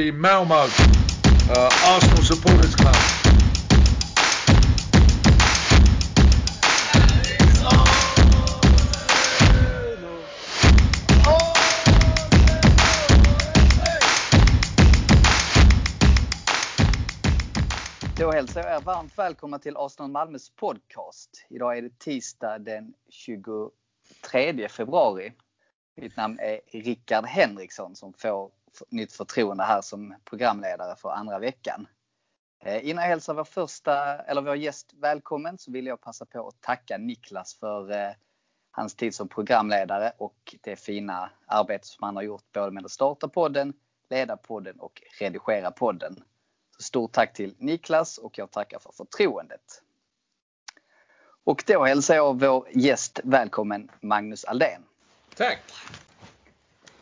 the Malmo uh, Arsenal Supporters Club. Då hälsar jag er varmt välkomna till Arsenal Malmös podcast. Idag är det tisdag den 23 februari. Mitt namn är Rickard Henriksson som får nytt förtroende här som programledare för andra veckan. Eh, innan jag hälsar vår första, eller vår gäst välkommen så vill jag passa på att tacka Niklas för eh, hans tid som programledare och det fina arbete som han har gjort både med att starta podden, leda podden och redigera podden. Så stort tack till Niklas och jag tackar för förtroendet. Och då hälsar jag vår gäst välkommen Magnus Aldén. Tack!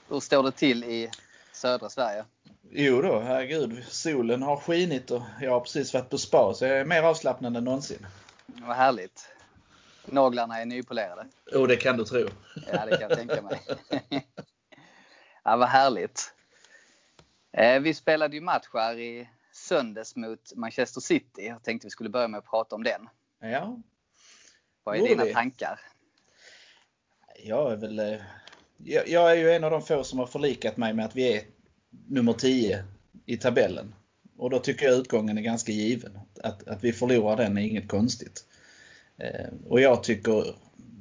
Hur står det till i södra Sverige? Jo då, herregud. Solen har skinit och jag har precis varit på spa så jag är mer avslappnad än någonsin. Vad härligt. Naglarna är nypolerade. Jo, det kan du tro. Ja, det kan jag tänka mig. ja, vad härligt. Eh, vi spelade ju match här i söndags mot Manchester City. Jag tänkte vi skulle börja med att prata om den. Ja. Vad är Borde dina vi? tankar? Jag är väl... Jag, jag är ju en av de få som har förlikat mig med att vi är nummer 10 i tabellen. Och då tycker jag utgången är ganska given. Att, att vi förlorar den är inget konstigt. Eh, och jag tycker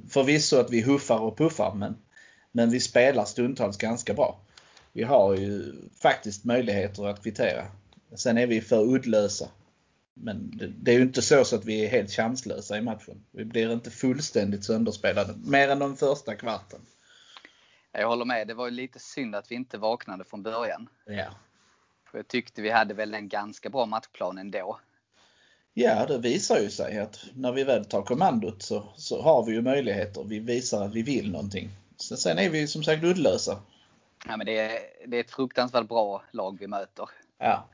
förvisso att vi huffar och puffar men, men vi spelar stundtals ganska bra. Vi har ju faktiskt möjligheter att kvittera. Sen är vi för uddlösa. Men det, det är ju inte så, så att vi är helt chanslösa i matchen. Vi blir inte fullständigt sönderspelade. Mer än de första kvarten. Jag håller med. Det var lite synd att vi inte vaknade från början. Ja. För jag tyckte vi hade väl en ganska bra matchplan ändå. Ja, det visar ju sig att när vi väl tar kommandot så, så har vi ju möjligheter. Vi visar att vi vill någonting. Så sen är vi som sagt uddlösa. Ja, men det, är, det är ett fruktansvärt bra lag vi möter. Ja,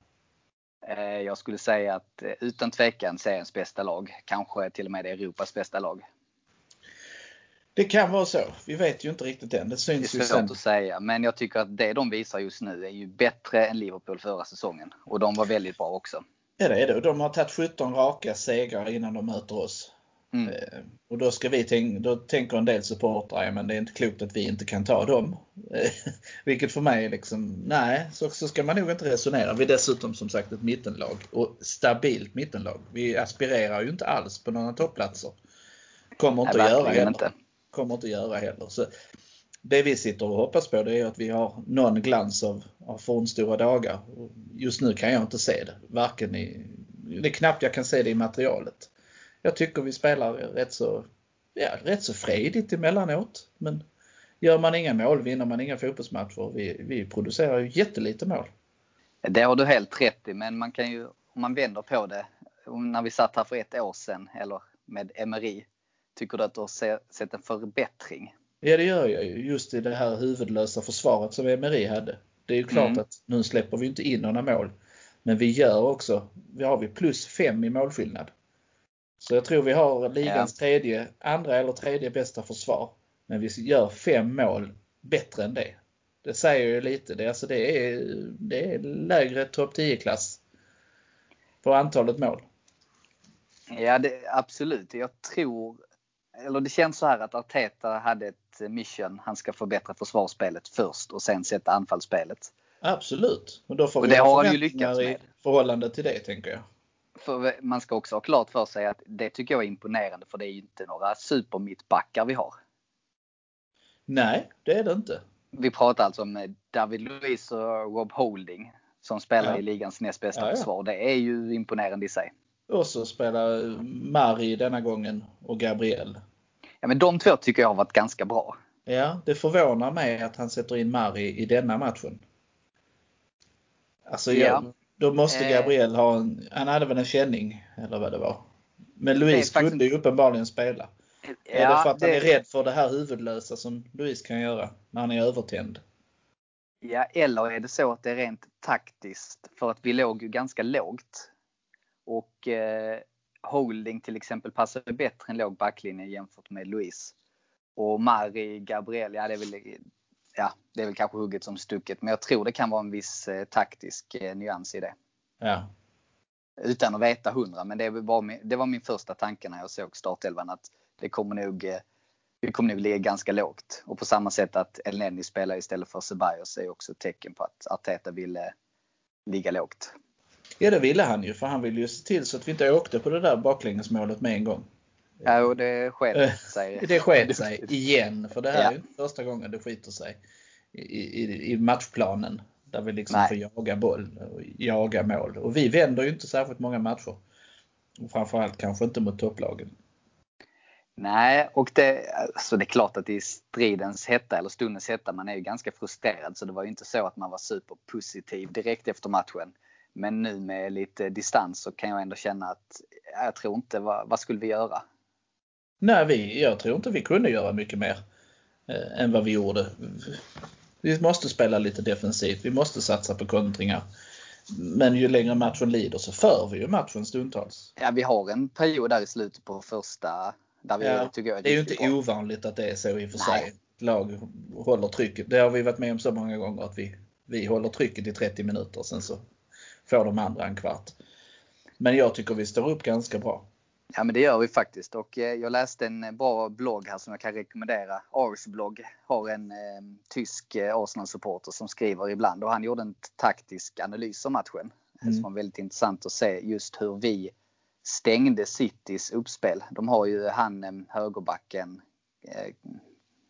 Eh, Jag skulle säga att eh, utan tvekan seriens bästa lag. Kanske till och med Europas bästa lag. Det kan vara så. Vi vet ju inte riktigt än. Det Det är syns svårt att säga, men jag tycker att det de visar just nu är ju bättre än Liverpool förra säsongen. Och de var väldigt bra också. Ja, det är det. De har tagit 17 raka segrar innan de möter oss. Mm. Eh, Och då, ska vi tänka, då tänker en del supportrar, ja, men det är inte klokt att vi inte kan ta dem. Eh, Vilket för mig är liksom, nej, så, så ska man nog inte resonera. Vi är dessutom som sagt ett mittenlag och stabilt mittenlag. Vi aspirerar ju inte alls på några toppplatser. Kommer inte Nej, att göra heller. inte. Kommer inte att göra heller. Så det vi sitter och hoppas på det är att vi har någon glans av, av fornstora dagar. Just nu kan jag inte se det. Varken i, det är knappt jag kan se det i materialet. Jag tycker vi spelar rätt så, ja, rätt så fredigt emellanåt. Men gör man inga mål vinner man inga fotbollsmatcher. Vi, vi producerar ju jättelite mål. Det har du helt rätt i, men man kan ju, om man vänder på det. När vi satt här för ett år sedan, eller med Emery. Tycker du att du har se- sett en förbättring? Ja det gör jag ju just i det här huvudlösa försvaret som Emery hade. Det är ju klart Mm. att nu släpper vi inte in några mål. Men vi gör också, vi har vi plus fem i målskillnad. Så jag tror vi har ligans tredje, andra eller tredje bästa försvar. Men vi gör fem mål bättre än det. Det säger ju lite. Det, alltså det, är, det är lägre topp 10-klass på antalet mål. Ja, det, absolut. Jag tror, eller det känns så här att Arteta hade ett mission. Han ska förbättra försvarsspelet först och sen sätta anfallsspelet. Absolut. Och då får Och vi det ha har han ju lyckats i med. förhållande till det tänker jag. För man ska också ha klart för sig att det tycker jag är imponerande för det är ju inte några supermittbackar vi har. Nej, det är det inte. Vi pratar alltså om David Luiz och Rob Holding som spelar Ja. i ligans näst bästa Ja, ja. försvar. Det är ju imponerande i sig. Och så spelar Mari denna gången och Gabriel. Ja, men de två tycker jag har varit ganska bra. Ja, det förvånar mig att han sätter in Mari i denna matchen. Alltså, Ja. då måste Eh. Gabriel ha en, han hade väl en känning eller vad det var. Men Louise faktiskt- kunde ju uppenbarligen spela. är det för att han är rädd för det här huvudlösa som Louise kan göra när han är övertänd? Ja, eller är det så att det är rent taktiskt? För att vi låg ju ganska lågt. Och eh, Holding till exempel passar bättre en låg backlinje jämfört med Louise. Och Mari, Gabriel, ja det är väl ja, det är väl kanske hugget som stucket. Men jag tror det kan vara en viss eh, taktisk eh, nyans i det. Ja. Utan att veta hundra, men det var, min, det var min första tanke när jag såg startelvan att det kommer nog, eh, vi kommer nog ligga ganska lågt. Och på samma sätt att Elneny spelar istället för Ceballos är också ett tecken på att Arteta ville ligga lågt. Ja det ville han ju för han ville ju se till så att vi inte åkte på det där baklängesmålet med en gång. Ja och det sket Eh, sig. Det sket sig igen för det här Ja. är inte första gången det skiter sig i, i, i matchplanen. Där vi liksom Nej. får jaga boll och jaga mål. Och vi vänder ju inte särskilt många matcher. Och framförallt kanske inte mot topplagen. Nej, och det, alltså det är klart att i stridens hetta eller stundens hetta, man är ju ganska frustrerad. Så det var ju inte så att man var superpositiv direkt efter matchen. Men nu med lite distans så kan jag ändå känna att jag tror inte, vad, vad skulle vi göra? Nej, vi, jag tror inte vi kunde göra mycket mer eh, än vad vi gjorde. Vi måste spela lite defensivt. Vi måste satsa på kontringar. Men ju längre matchen lider så för vi ju matchen stundtals. Ja, vi har en period där i slutet på första där vi Ja, tycker jag Det är ju inte bra. ovanligt att det är så i och för Nej. sig. Lag håller trycket. Det har vi varit med om så många gånger att vi, vi håller trycket i 30 minuter sen så får de andra en kvart. Men jag tycker vi står upp ganska bra. Ja men det gör vi faktiskt och eh, jag läste en eh, bra blogg här som jag kan rekommendera. Ars blogg har en eh, tysk eh, Arsenal-supporter som skriver ibland och han gjorde en taktisk analys av matchen. Mm. Som var väldigt intressant att se just hur vi stängde Citys uppspel. De har ju han högerbacken, eh,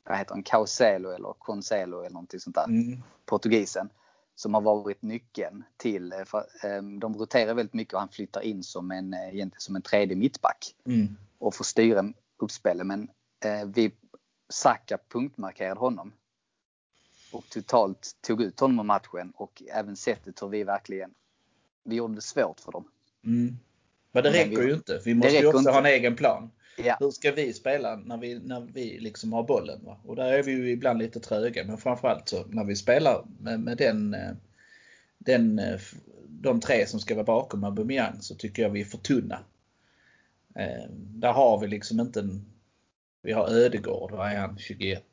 vad heter han, Causelo eller Concelo eller någonting sånt där Mm. portugisen som har varit nyckeln till, eh, för, eh, de roterar väldigt mycket och han flyttar in som en, eh, egentligen som en tredje mittback Mm. och får styra uppspelet. Men eh, vi Saka punktmarkerade honom. Och totalt tog ut honom ur matchen och även sättet hur vi verkligen, vi gjorde det svårt för dem. Mm. Men det Men räcker vi- ju inte. Vi måste ju också inte. ha en egen plan. Ja, Hur ska vi spela när vi, när vi liksom har bollen? Va? Och där är vi ju ibland lite tröga. Men framförallt så när vi spelar med, med den, eh, den, eh, de tre som ska vara bakom Aubameyang så tycker jag vi är för tunna. Eh, där har vi liksom inte en... Vi har Ödegård, vad är han? 21?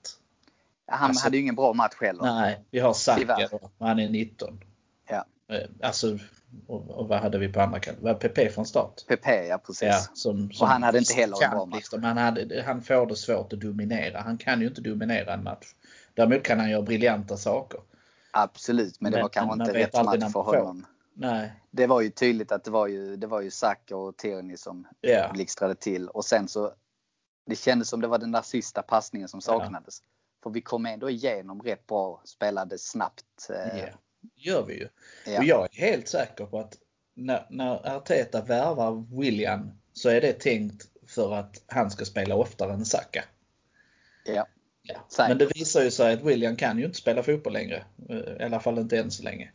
han Alltså- hade ju ingen bra match heller. Nej, vi har Saka han är 19. Ja. Eh, Alltså, och, och vad hade vi på andra kanten? Var PP från start? PP, ja precis. Ja, som, som Och han hade inte heller en bra match. Liksom, han, hade, han får det svårt att dominera. Han kan ju inte dominera en match. Däremot kan han göra briljanta saker. Absolut, men det Men- var kanske inte rätt match för honom. Nej. Det var ju tydligt att det var ju, det var ju Saka och Tierney som Ja. blixtrade till och sen så det kändes som det var den där sista passningen som saknades. För vi kom ändå igenom rätt bra, spelade snabbt. eh. Gör vi ju. ja. Och jag är helt säker på att när, när Arteta värvar William så är det tänkt för att han ska spela oftare än Saka. Ja. Ja. Men det visar ju sig att William kan ju inte spela fotboll längre. Eh, I alla fall inte än så länge.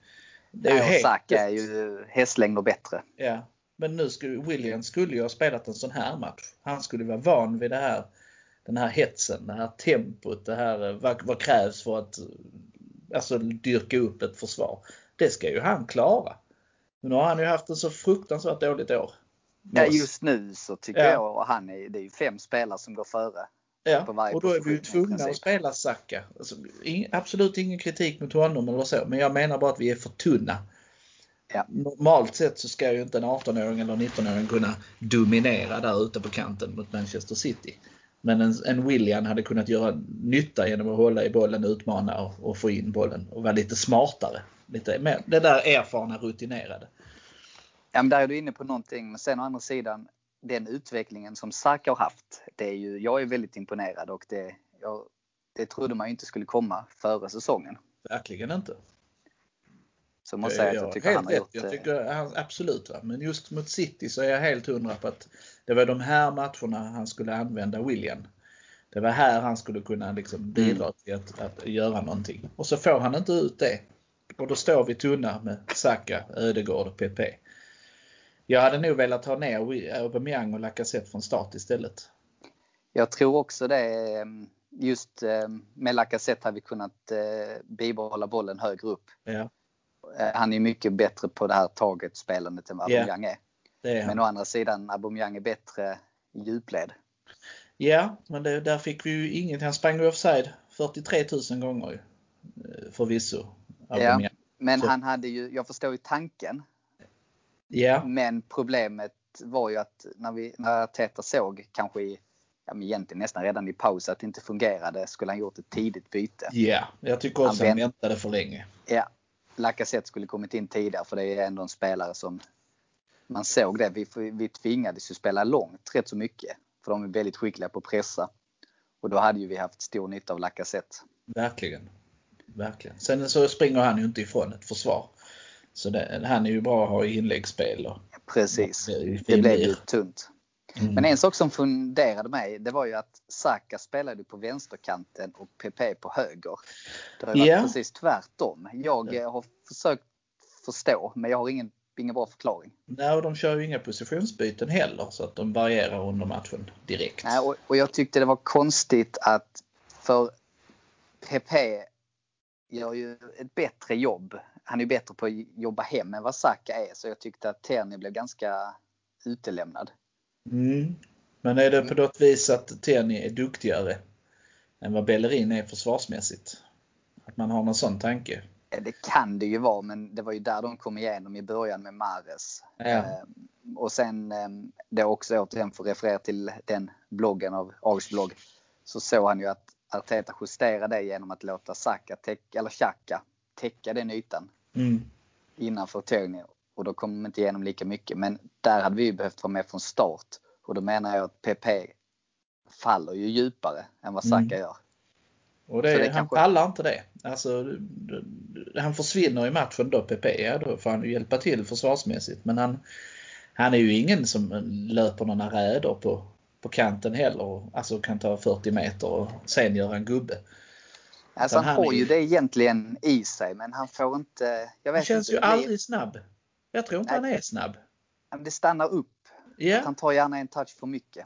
Det är ju Nej, och helt- Saka är ju hästlängder bättre. Ja, men nu skulle William skulle ju ha spelat en sån här match. Han skulle vara van vid det här, den här hetsen, det här tempot, det här eh, vad, vad krävs för att alltså, dyrka upp ett försvar. Det ska ju han klara. Men nu har han ju haft en så fruktansvärt dåligt år. Ja, just nu så tycker Ja. jag och han är, det är ju fem spelare som går före. ja. Och då är vi ju tvungna att spela Saka. Alltså, absolut ingen kritik mot honom eller så, men jag menar bara att vi är för tunna. Ja. Normalt sett så ska ju inte en 18-åring eller 19-åring kunna dominera där ute på kanten mot Manchester City. Men en, en William hade kunnat göra nytta genom att hålla i bollen, utmana och, och få in bollen och vara lite smartare. Lite mer, det där erfarna, rutinerade. Ja, men där är du inne på någonting. Men sen å andra sidan, den utvecklingen som Saka har haft. Det är ju, jag är väldigt imponerad och det, jag, det trodde man ju inte skulle komma före säsongen. Verkligen inte. Så måste jag säga att jag tycker han har gjort. Jag eh, tycker han, absolut. Va? Men just mot City så är jag helt hundra på att det var de här matcherna han skulle använda William. Det var här han skulle kunna liksom bidra till att, att göra någonting. Och så får han inte ut det. Och då står vi tunna med Saka, Ödegård och PP. Jag hade nog velat ha ner Aubameyang och Lacazette från start istället. Jag tror också det. eh, Just eh, med Lacazette hade vi kunnat eh, bibehålla bollen högre upp. Ja, Eh, Han är mycket bättre på det här taget-spelandet än vad Ja. Aubameyang är. det är Men å andra sidan, Aubameyang är bättre i djupled. Ja, men det, där fick vi ju inget. Han sprang ju offside 43 000 gånger ju. eh, förvisso. Ja, men han hade ju, jag förstår ju tanken. Ja. Men problemet var ju att när, vi, när Teta såg, kanske i, ja, men egentligen nästan redan i paus, att det inte fungerade, skulle han gjort ett tidigt byte. Ja, jag tycker också han, han väntade för länge. Ja, Lacazette skulle kommit in tidigare för det är ändå en spelare som man såg det. Vi, vi tvingades ju spela långt rätt så mycket. För de är väldigt skickliga på att pressa. Och då hade ju vi haft stor nytta av Lacazette. Verkligen. Verkligen. Sen så springer han ju inte ifrån ett försvar. Så det, han är ju bra att ha i inläggsspel. Och, Precis. Det blev ju tunt. Mm. Men en sak som funderade mig, det var ju att Saka spelade på vänsterkanten och PP på höger. Det har yeah. varit precis tvärtom. Jag har försökt förstå, men jag har ingen, ingen bra förklaring. Nej, och de kör ju inga positionsbyten heller så att de varierar under matchen direkt. Nej, och, och jag tyckte det var konstigt att för PP gör ju ett bättre jobb. Han är bättre på att jobba hem än vad Saka är, så jag tyckte att Terni blev ganska utelämnad. Mm. Men är det på något vis att Terni är duktigare än vad Bellerin är försvarsmässigt? Att man har någon sån tanke? Det kan det ju vara, men det var ju där de kom igenom i början med Mares. Ja. Ehm, och sen ehm, det också återigen för att referera till den bloggen av Ags blogg. Så såg han ju att Arteta justerade det genom att låta Saka täcka, eller Xhaka täcka den ytan. Mm. Innanför Tony. Och då kom de inte igenom lika mycket. Men där hade vi ju behövt vara med från start. Och då menar jag att PP faller ju djupare än vad Saka mm. gör. Och det, det han kanske... pallar inte det. Alltså, han försvinner i matchen då, PP. Ja, då får han ju hjälpa till försvarsmässigt. Men han, han är ju ingen som löper några räder på, på kanten heller. Alltså kan ta 40 meter och sen göra en gubbe. Alltså han, han får ju det egentligen i sig men han får inte... Jag vet han känns inte, ju aldrig snabb. Jag tror inte Nej. han är snabb. Det stannar upp. Yeah. han tar gärna en touch för mycket.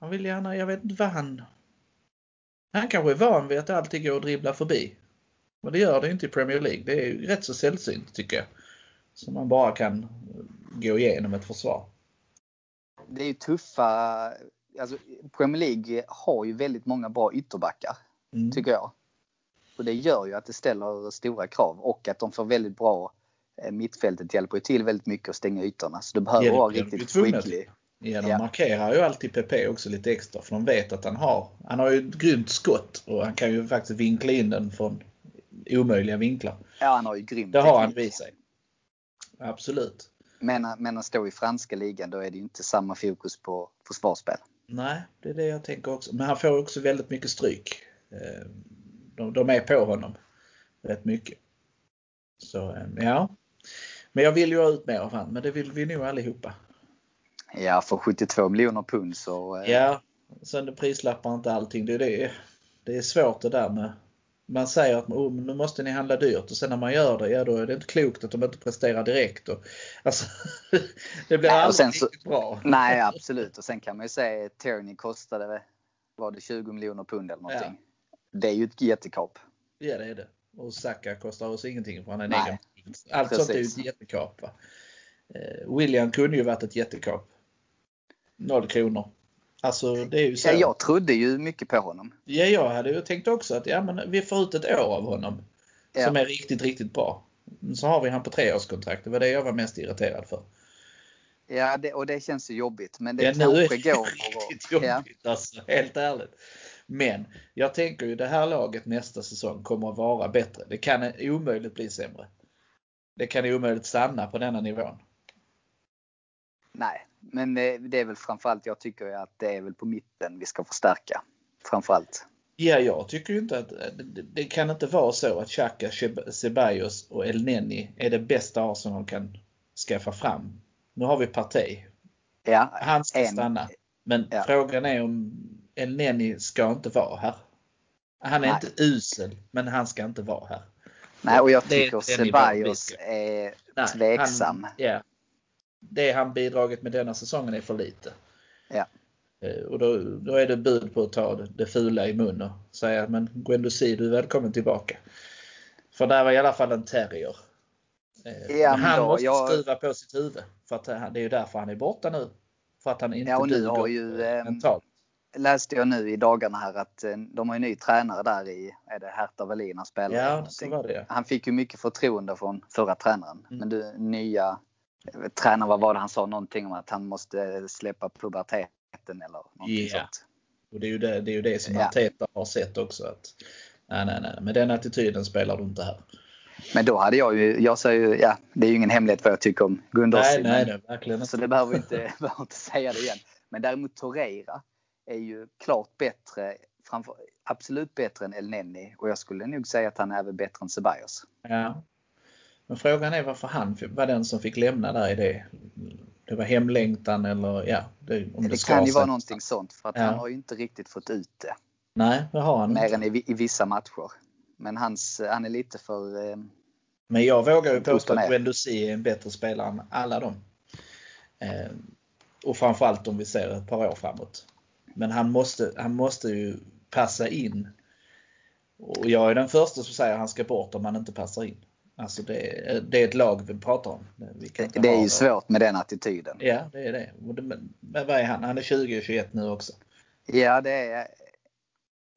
Han vill gärna, jag vet inte vad han... Han kanske är van vid att det alltid går att dribbla förbi. Men det gör det inte i Premier League. Det är rätt så sällsynt tycker jag. Så man bara kan gå igenom ett försvar. Det är ju tuffa, alltså Premier League har ju väldigt många bra ytterbackar. Mm. Tycker jag. Och det gör ju att det ställer stora krav och att de får väldigt bra Mittfältet hjälper ju till väldigt mycket att stänga ytorna. Så du behöver vara riktigt skicklig. Ja, de ja. markerar ju alltid PP också lite extra för de vet att han har, han har ju ett grymt skott och han kan ju faktiskt vinkla in den från omöjliga vinklar. Ja, han har ju grymt Det har han vid sig. Absolut. Men, men att stå i franska ligan då är det ju inte samma fokus på försvarsspel. Nej, det är det jag tänker också. Men han får också väldigt mycket stryk. Eh, de, de är på honom rätt mycket. Så eh, ja. Men jag vill ju ha ut mer av honom, men det vill vi nog allihopa. Ja, för 72 miljoner pund så... Eh... Ja, sen prislappar inte allting. Det är, det, det är svårt det där med man säger att oh, nu måste ni handla dyrt och sen när man gör det, ja då är det inte klokt att de inte presterar direkt. Och, alltså, det blir nej, aldrig så, bra. Nej absolut och sen kan man ju säga att Tierney kostade, var det 20 miljoner pund eller någonting. Ja. Det är ju ett jättekap. Ja det är det. Och Saka kostar oss ingenting för han är en egen. Allt Precis. sånt är ju ett jättekap. Eh, William kunde ju varit ett jättekap. Noll kronor. Alltså det är ju så. Ja, jag trodde ju mycket på honom. Ja, jag hade ju tänkt också att ja, men vi får ut ett år av honom. Ja. Som är riktigt, riktigt bra. Så har vi han på treårskontrakt. Det var det jag var mest irriterad för. Ja, det, och det känns ju jobbigt. Men det ja, kanske nu är det går. riktigt jobbigt ja. alltså, helt ärligt. Men jag tänker ju det här laget nästa säsong kommer att vara bättre. Det kan omöjligt bli sämre. Det kan omöjligt stanna på denna nivån. Nej, men det är väl framförallt jag tycker att det är väl på mitten vi ska förstärka. Framförallt. Ja, jag tycker ju inte att det kan inte vara så att Xhaka, Ceballos och El Neni är det bästa Arsenal kan skaffa fram. Nu har vi Partey. Ja, Han ska en, stanna. Men ja. frågan är om El Neni ska inte vara här. Han är Nej. inte usel, men han ska inte vara här. Nej, och jag tycker Ceballos är Nej, tveksam. Han, ja, det han bidragit med denna säsongen är för lite. Ja. Eh, och då, då är det bud på att ta det fula i mun och säga men Guendouzi du är välkommen tillbaka. För där var i alla fall en terrier. Eh, ja, han då, måste jag... skruva på sitt huvud. För att det är ju därför han är borta nu. För att han inte ja, och nu har ju, mentalt. Läste jag nu i dagarna här att eh, de har en ny tränare där i, är det Hertha Wallin han spelar? Ja, så var det. Han fick ju mycket förtroende från förra tränaren. Mm. Men du, nya eh, tränaren, vad var det han sa? Någonting om att han måste släppa puberteten eller någonting Ja. sånt. Och det är ju det, det, är ju det som Ja. Arteta har sett också. Att, nej, nej, nej, med den attityden spelar du inte här. Men då hade jag ju, jag säger ju, ja det är ju ingen hemlighet vad jag tycker om Gundossi. Nej, nej, är verkligen Så det behöver vi inte, behöver inte säga det igen. Men däremot Torreira är ju klart bättre, framför, absolut bättre än El Neni och jag skulle nog säga att han är även bättre än Ceballos. Ja. Men frågan är varför han var den som fick lämna där i det. Det var hemlängtan eller ja. Det, om det, Det kan ju vara någonting sånt för att Ja. han har ju inte riktigt fått ut det. Nej, det har han Mer inte. än i, i vissa matcher. Men hans, han är lite för... eh, Men jag vågar ju påstå att. Guendouzi är en bättre spelare än alla dem. Eh, och framförallt om vi ser ett par år framåt. Men han måste, han måste ju passa in. Och jag är den första som säger att han ska bort om han inte passar in. Alltså det, är- det är ett lag vi pratar om. Vi Det är ju svårt med den attityden. Ja, det är det. Det- men vad är han? Han är 20 och 21 nu också. Ja, det är...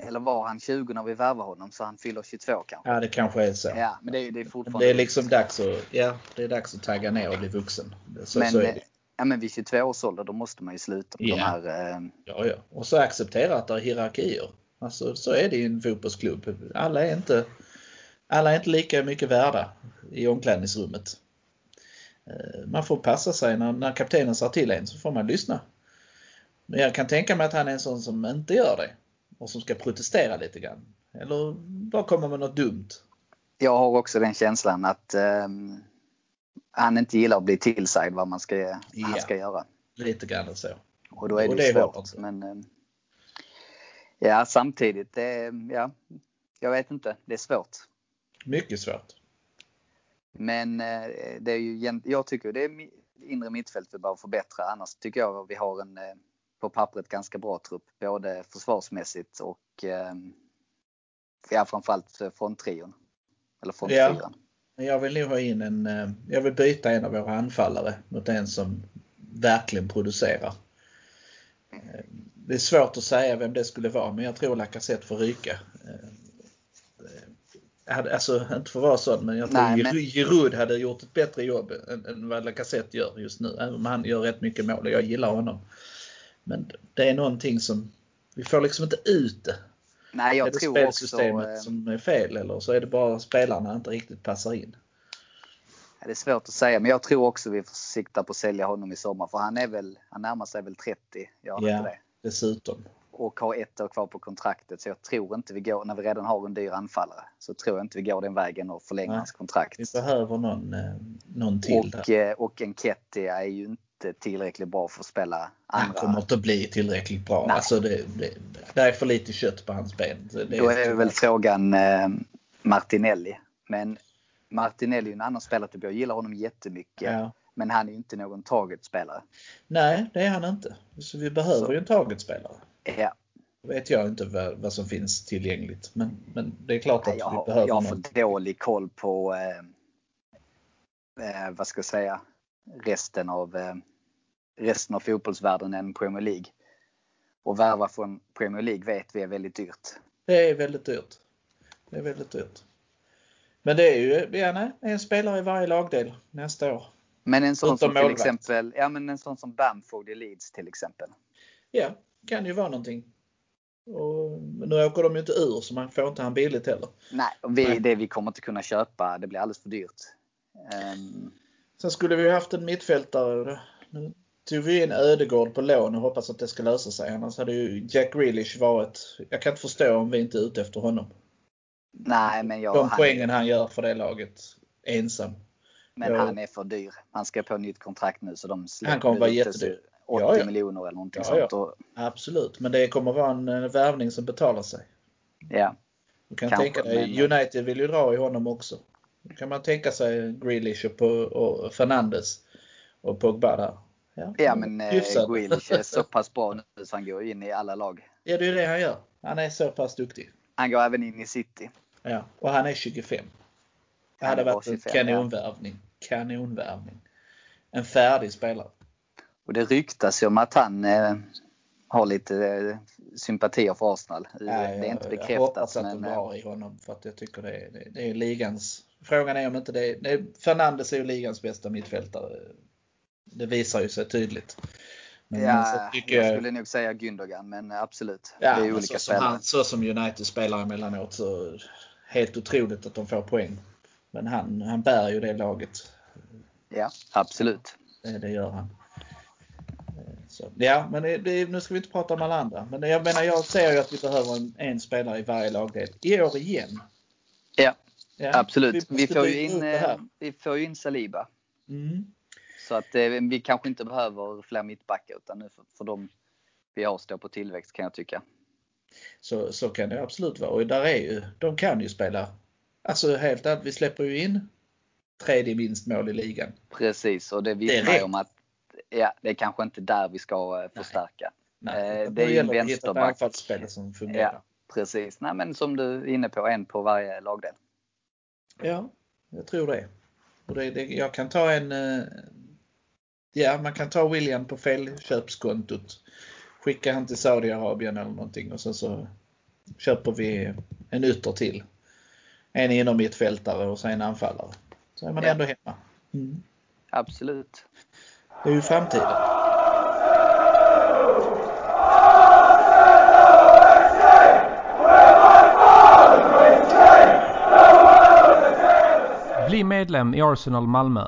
Eller var han 20 när vi värvade honom så han fyller 22 kanske? Ja, det kanske är så. Ja, men det är, det är fortfarande... Det är liksom dags att, ja, det är dags att tagga ner och bli vuxen. Så, men, så är det. Ja, men vid 22 års ålder då måste man ju sluta med Ja. de här... Eh, Ja, ja. Och så acceptera att det är hierarkier. Alltså så är det i en fotbollsklubb. Alla är inte, alla är inte lika mycket värda i omklädningsrummet. Eh, Man får passa sig när, när kaptenen säger till en så får man lyssna. Men jag kan tänka mig att han är en sån som inte gör det. Och som ska protestera lite grann. Eller bara komma med något dumt. jag har också den känslan att eh, han inte gillar att bli tillsagd vad man ska, Ja. han ska göra. Lite grann så. Och då är det, Och det håller svårt. Men, eh, ja, samtidigt, det, ja, jag vet inte, det är svårt. Mycket svårt. Men eh, det är ju, jag tycker det är inre mittfält vi behöver förbättra. Annars tycker jag vi har en eh, på pappret ganska bra trupp. Både försvarsmässigt och ja, framförallt fronttrion. Eller frontfyran. Men Jag vill nog ha in en, eh, jag vill byta en av våra anfallare mot en som verkligen producerar. Eh, Det är svårt att säga vem det skulle vara men jag tror Lacazette får ryka. Eh, Alltså inte för att vara sån men jag tror Nej, men- Giroud hade gjort ett bättre jobb än, än vad Lacazette gör just nu. Även om han gör rätt mycket mål och jag gillar honom. Men det är någonting som, vi får liksom inte ut det. Nej, jag är det tror också... spelsystemet eh, som är fel eller så är det bara spelarna inte riktigt passar in? Det är svårt att säga, men jag tror också vi får sikta på att sälja honom i sommar. För han är väl, han närmar sig väl 30, gör Ja. det? Dessutom. Och har ett år kvar på kontraktet. Så jag tror inte vi går, när vi redan har en dyr anfallare, så tror jag inte vi går den vägen och förlänger Nej. hans kontrakt. Vi behöver någon, eh, någon till där. Och, eh, och Enketia är ju inte tillräckligt bra för att spela Han andra. kommer inte bli tillräckligt bra. Nej. Alltså det, det, det är för lite kött på hans ben. Det, Då är det väl frågan eh, Martinelli. Men Martinelli är en annan spelartyp. Jag gillar honom jättemycket. Ja. Men han är ju inte någon targetspelare. Nej, det är han inte. Så vi behöver Så. ju en targetspelare. Ja, vet jag inte vad, vad som finns tillgängligt. Men, men det är klart att jag, vi har, behöver jag har någon. för dålig koll på eh, eh, vad ska jag säga, resten av, eh, resten av fotbollsvärlden än Premier League. Och värva från Premier League vet vi är väldigt dyrt. Det är väldigt dyrt. Det är väldigt dyrt. Men det är ju, ja nej, en spelare i varje lagdel nästa år. Men en sån Utom som till exempel, ja men en sån som Bamford i Leeds till exempel. Ja, kan ju vara någonting. Och nu åker de ju inte ur så man får inte han billigt heller. Nej, vi, Nej. det vi kommer inte kunna köpa, det blir alldeles för dyrt. Ehm, Sen skulle vi haft en mittfältare. Nu tog vi in Ödegård på lån och hoppas att det ska lösa sig. Annars hade ju Jack Grealish varit... Jag kan inte förstå om vi inte är ute efter honom. nej, men jag, De han, poängen han gör för det laget ensam. men jag- han är för dyr. Han ska på nytt kontrakt nu så de Han kommer vara jättedyr. 80 Ja, ja. miljoner eller någonting Ja, ja. sånt. Och, Absolut, men det kommer vara en eh, värvning som betalar sig. ja. Du kan Kanske, tänka dig, men- United vill ju dra i honom också. Då kan man tänka sig Grealish och, på, och Fernandes och Pogba där. Ja, men eh, hyfsat. Grealish är så pass bra nu så han går in i alla lag. Ja, det är det han gör. Han är så pass duktig. Han går även in i City. Ja, och han är 25. Det Han hade varit en 25, ja. kanonvärvning. Kanonvärvning. En färdig spelare. Och det ryktas ju om att han eh, har lite eh, sympatier för Arsenal. Ja, det är jag, inte Jag bekräftat. hoppas att men, de eh, har i honom för att jag tycker det är, det, det är ligans. Frågan är om inte det är Fernandes är ju ligans bästa mittfältare. Det visar ju sig tydligt. Men ja, tycker jag jag, skulle nog säga Gündogan, men absolut. ja, det är olika så, som spelare. han, så som United spelar emellanåt så helt otroligt att de får poäng. Men han, han bär ju det laget. Ja, absolut. Det, det gör han. Så, ja, men det, det, nu ska vi inte prata om alla andra. Men jag menar, jag ser ju att vi behöver en, en spelare i varje lagdel. I år igen. Ja, Ja, absolut. Vi, måste får in, eh, vi får ju in Saliba. Mm. Så att eh, vi kanske inte behöver fler mittbackar utan nu för, för dem vi har står på tillväxt kan jag tycka. Så, så kan det absolut vara. Och där är ju, de kan ju spela. Alltså helt ärligt, vi släpper ju in tredje minst mål i ligan. Precis, och det vittnar ju om att ja, det är kanske inte där vi ska eh, förstärka. Nej, Eh, då det är ju att ett vänsterback. anfallsspel som fungerar. Ja, precis. Nej, men som du är inne på, en på varje lagdel. Ja, jag tror det. Och det, det jag kan ta en... Ja, man kan ta William på felköpskontot. Skicka han till Saudiarabien eller någonting och sen så köper vi en ytter till. En inom mittfältare och sen en anfallare. Så är man Ja. ändå hemma. Mm. Absolut. Det är ju framtiden. Bli medlem i Arsenal Malmö.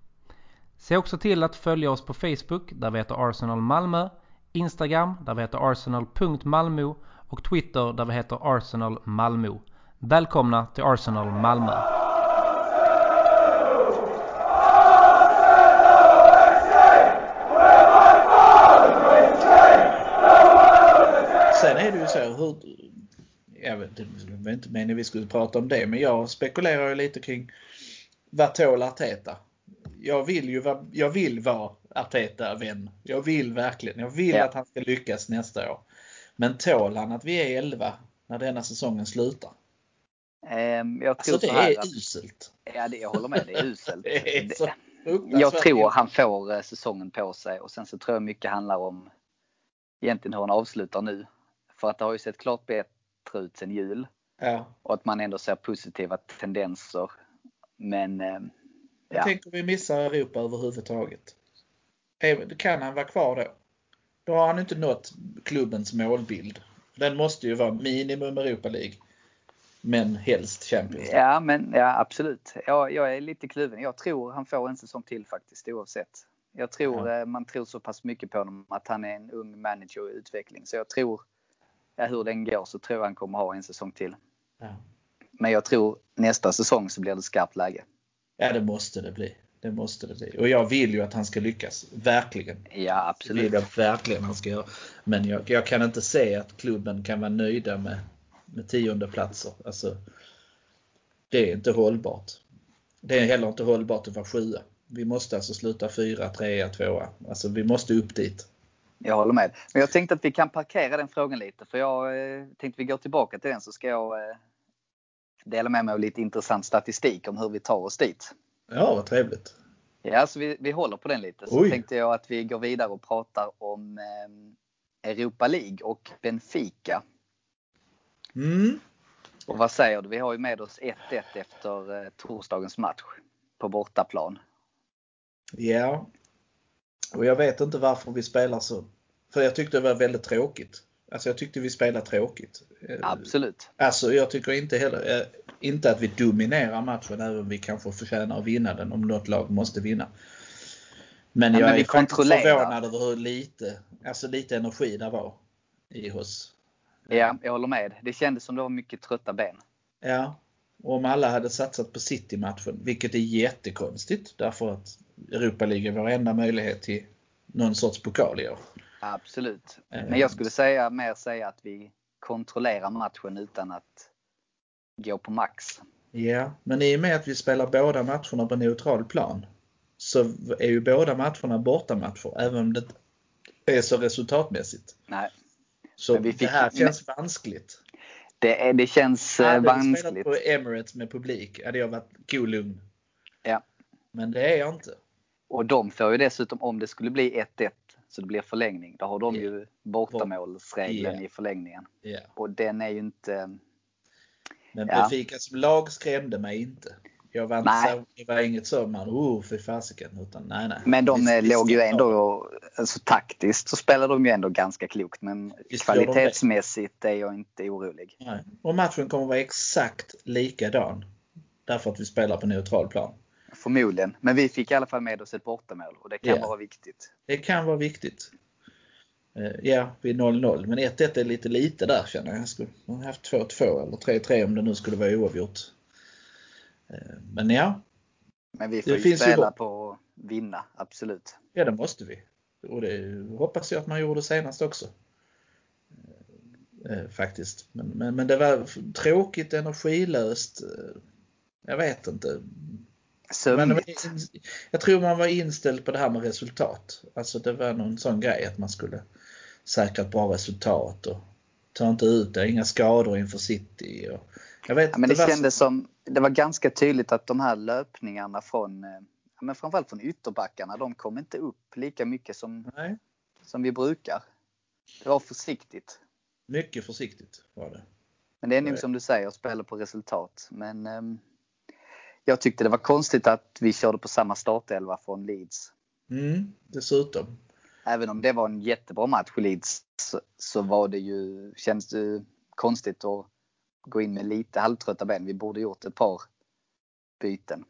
Se också till att följa oss på Facebook där vi heter Arsenal Malmö, Instagram där vi heter arsenal.malmo och Twitter där vi heter Arsenal Malmö. Välkomna till Arsenal Malmö! Sen är det ju så hur... Jag vet, det var inte meningen vi skulle prata om det men jag spekulerar ju lite kring vad tål Arteta? Jag vill ju vara, jag vill vara Arteta-vän. Jag vill verkligen. Jag vill Ja. att han ska lyckas nästa år. Men tål han att vi är 11 när denna säsongen slutar? Ehm, Jag tror Alltså det här är att, uselt. ja, det, jag håller med, det är uselt. Det är så Jag tror han får eh, säsongen på sig och sen så tror jag mycket handlar om egentligen hur han avslutar nu. För att det har ju sett klart bättre ut sen jul Ja. och att man ändå ser positiva tendenser. Men ja, tänker vi missar Europa överhuvudtaget. Kan han vara kvar då? Då har han inte nått klubbens målbild. Den måste ju vara minimum Europa League. Men helst Champions League. ja, men ja, absolut. Jag, jag är lite kluven. Jag tror han får en säsong till faktiskt oavsett. Jag tror Ja. eh, man tror så pass mycket på honom att han är en ung manager i utveckling. Så jag tror, ja, hur den går så tror jag han kommer ha en säsong till. Ja. Men jag tror nästa säsong så blir det skarpt läge. Ja, det måste det bli. Det måste det bli. Och jag vill ju att han ska lyckas. Verkligen. Ja, Det vill absolut. jag verkligen han ska göra. Men jag, jag kan inte se att klubben kan vara nöjda med, med tionde platser. Alltså, det är inte hållbart. Det är heller inte hållbart att vara sjua. Vi måste alltså sluta fyra, trea, tvåa. Alltså vi måste upp dit. Jag håller med. Men jag tänkte att vi kan parkera den frågan lite för jag eh, tänkte vi går tillbaka till den så ska jag eh, dela med mig av lite intressant statistik om hur vi tar oss dit. Ja, vad trevligt. Ja, så vi, vi håller på den lite. Så Oj. tänkte jag att vi går vidare och pratar om eh, Europa League och Benfica. Mm. Och vad säger du? Vi har ju med oss 1-1 efter eh, torsdagens match på bortaplan. Ja. Och jag vet inte varför vi spelar så. För jag tyckte det var väldigt tråkigt. Alltså jag tyckte vi spelade tråkigt. Eh, Absolut. Alltså jag tycker inte heller, eh, inte att vi dominerar matchen även om vi kanske förtjänar att vinna den om något lag måste vinna. Men Ja, jag men är faktiskt förvånad över hur lite, alltså lite energi det var i oss. Ja, jag håller med. Det kändes som det var mycket trötta ben. Ja, och om alla hade satsat på City-matchen, vilket är jättekonstigt därför att Europa League är vår enda möjlighet till någon sorts pokal i år. Absolut. Men jag skulle säga mer säga att vi kontrollerar matchen utan att gå på max. Ja, men i och med att vi spelar båda matcherna på neutral plan så är ju båda matcherna bortamatcher även om det inte är så resultatmässigt. Nej. Så Men vi fick- det här känns vanskligt. Det, är, det känns eh, Hade vi spelat vanskligt. på Emirates med publik hade jag varit golugn. Ja. Men det är jag inte. Och de får ju dessutom, om det skulle bli 1-1 så det blir förlängning, då har de Ja. ju bortamålsregeln Ja. i förlängningen. Ja. Och den är ju inte... Men Ja. Benfica som lag skrämde mig inte. Jag var inte Nej. så, det var inget så man, oh för fasiken. Utan nej, nej. Men de Vi- eh, låg ju ska ta ändå, alltså taktiskt så spelar de ju ändå ganska klokt. Men Visst kvalitetsmässigt är jag inte orolig. Nej. Och matchen kommer vara exakt likadan. Därför att vi spelar på neutral plan. Förmodligen. Men vi fick i alla fall med oss ett bortamål och det kan Ja. vara viktigt. Det kan vara viktigt. Eh, Ja, vid 0-0. Men 1-1 är lite lite där känner jag. Jag skulle ha haft 2-2 eller 3-3 om det nu skulle vara oavgjort. Eh, Men ja, Men vi Det får ju finns ju spela hopp. på att vinna, absolut. ja det måste vi. Och det hoppas jag att man gjorde senast också. Eh, Faktiskt. Men, men, men det var tråkigt, energilöst. Jag vet inte. Men det var, Sömnigt. in- jag tror man var inställd på det här med resultat. Alltså det var någon sån grej att man skulle säkra ett bra resultat och ta inte ut det, inga skador inför City. Och, jag vet, Ja, men det var så- kändes som, det var ganska tydligt att de här löpningarna från, eh, men framförallt från ytterbackarna, de kom inte upp lika mycket som, Nej, som vi brukar. Det var försiktigt. mycket försiktigt var det. Men det är nog som du säger, spela på resultat. Men ehm, jag tyckte det var konstigt att vi körde på samma startelva från Leeds. Mm, dessutom. Även om det var en jättebra match i Leeds så, var det ju, känns det konstigt att gå in med lite halvtrötta ben. Vi borde gjort ett par byten.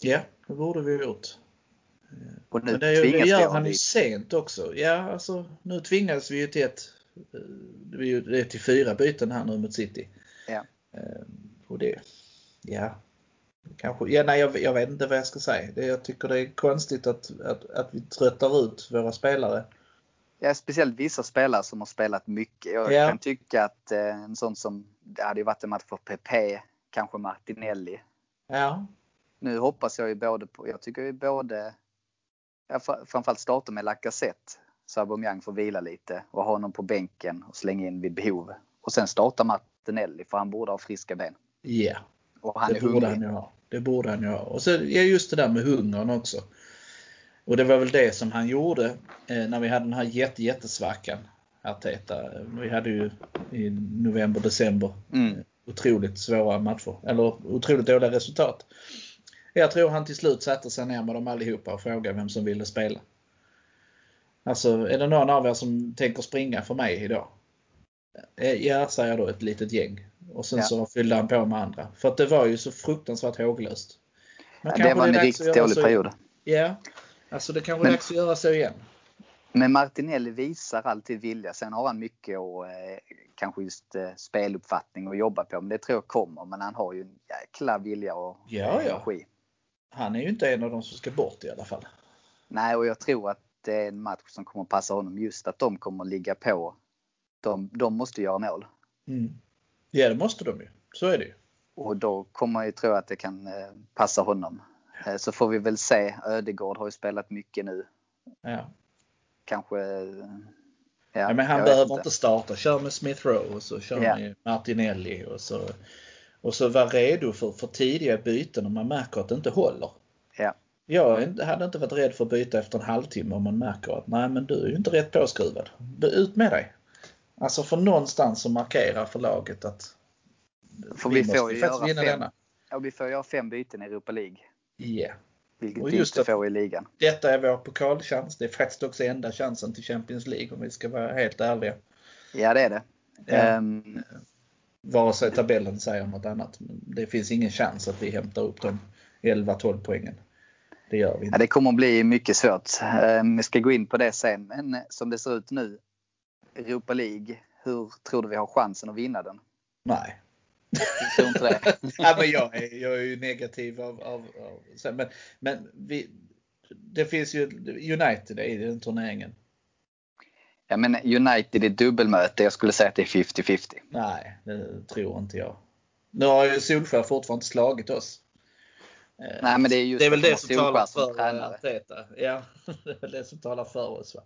Ja, det borde vi gjort. Och nu Men det, tvingas det gör han ju sent också. Ja, alltså nu tvingas vi ju till ett, eh, det är till fyra byten här nu mot City. Ja. Eh, Och det, ja. Kanske, ja nej jag, jag vet inte vad jag ska säga. Det, jag tycker det är konstigt att, att, att vi tröttar ut våra spelare. Ja, speciellt vissa spelare som har spelat mycket. Jag Ja. kan tycka att eh, en sån som, det hade ju varit en match för PP, kanske Martinelli. Ja. Nu hoppas jag ju både på, jag tycker ju både, ja, fr- framförallt starta med Lacazette så Aubameyang får vila lite och ha honom på bänken och slänga in vid behov. Och sen starta Martinelli för han borde ha friska ben. Ja, Och han det är borde hungrig. han ju ha. Det borde han ha. Och så just det där med hungern också. Och det var väl det som han gjorde eh, när vi hade den här jätte, jättesvackan. Arteta. Vi hade ju i november, december Mm. otroligt svåra matcher. Eller otroligt dåliga resultat. Jag tror han till slut satte sig ner med dem allihopa och frågade vem som ville spela. Alltså, är det någon av er som tänker springa för mig idag? Eh, Ja, säger då ett litet gäng. Och sen Ja. så fyllde han på med andra. För att det var ju så fruktansvärt håglöst. Men Det kanske var en att riktigt dålig så- period. Ja, alltså det kanske är dags att göra så igen. Men Martinelli visar alltid vilja. Sen har han mycket och eh, kanske just eh, speluppfattning att jobba på. Men det tror jag kommer. Men han har ju en jäkla vilja och Ja, ja. energi. Han är ju inte en av de som ska bort i alla fall. Nej, och jag tror att det är en match som kommer passa honom. Just att de kommer ligga på. De, de måste göra mål. Mm. Ja, det måste de ju. Så är det ju. Och då kommer jag ju tro att det kan eh, passa honom. Eh, så får vi väl se. Ödegård har ju spelat mycket nu. Ja. Kanske... eh, Ja, Ja, men han behöver vet inte starta. Kör med Smith Rowe och så kör Ja. med Martinelli och så, och så var redo för, för tidiga byten om man märker att det inte håller. Ja. Jag inte- hade inte varit rädd för att byta efter en halvtimme om man märker att nej men du är ju inte rätt påskruvad. Ut med dig. Alltså för någonstans som markerar för laget att För vi får måste ju göra vinna fem. denna. Ja, vi får göra fem byten i Europa League. Ja. Vilket Och vi just inte att- får i ligan. Detta är vår pokalchans. Det är faktiskt också enda chansen till Champions League om vi ska vara helt ärliga. Ja, det är det. Ja. Ehm, Vare sig tabellen säger något annat. Det finns ingen chans att vi hämtar upp de 11-12 poängen. Det gör vi ja, inte. det kommer att bli mycket svårt. Ehm, Vi ska gå in på det sen. Men som det ser ut nu, Europa League, hur tror du vi har chansen att vinna den? Nej. Jag tror inte det. ja, men jag, är, jag är ju negativ av, av, av men, men vi, det finns ju United i den turneringen. Ja, men United i dubbelmöte, jag skulle säga att det är 50-50. Nej, det tror inte jag. Nu har ju Solskär fortfarande inte slagit oss. Eh, Nej, men det är just det är väl det som talar för tränare. Arteta. Ja, det är väl det som talar för oss. Va?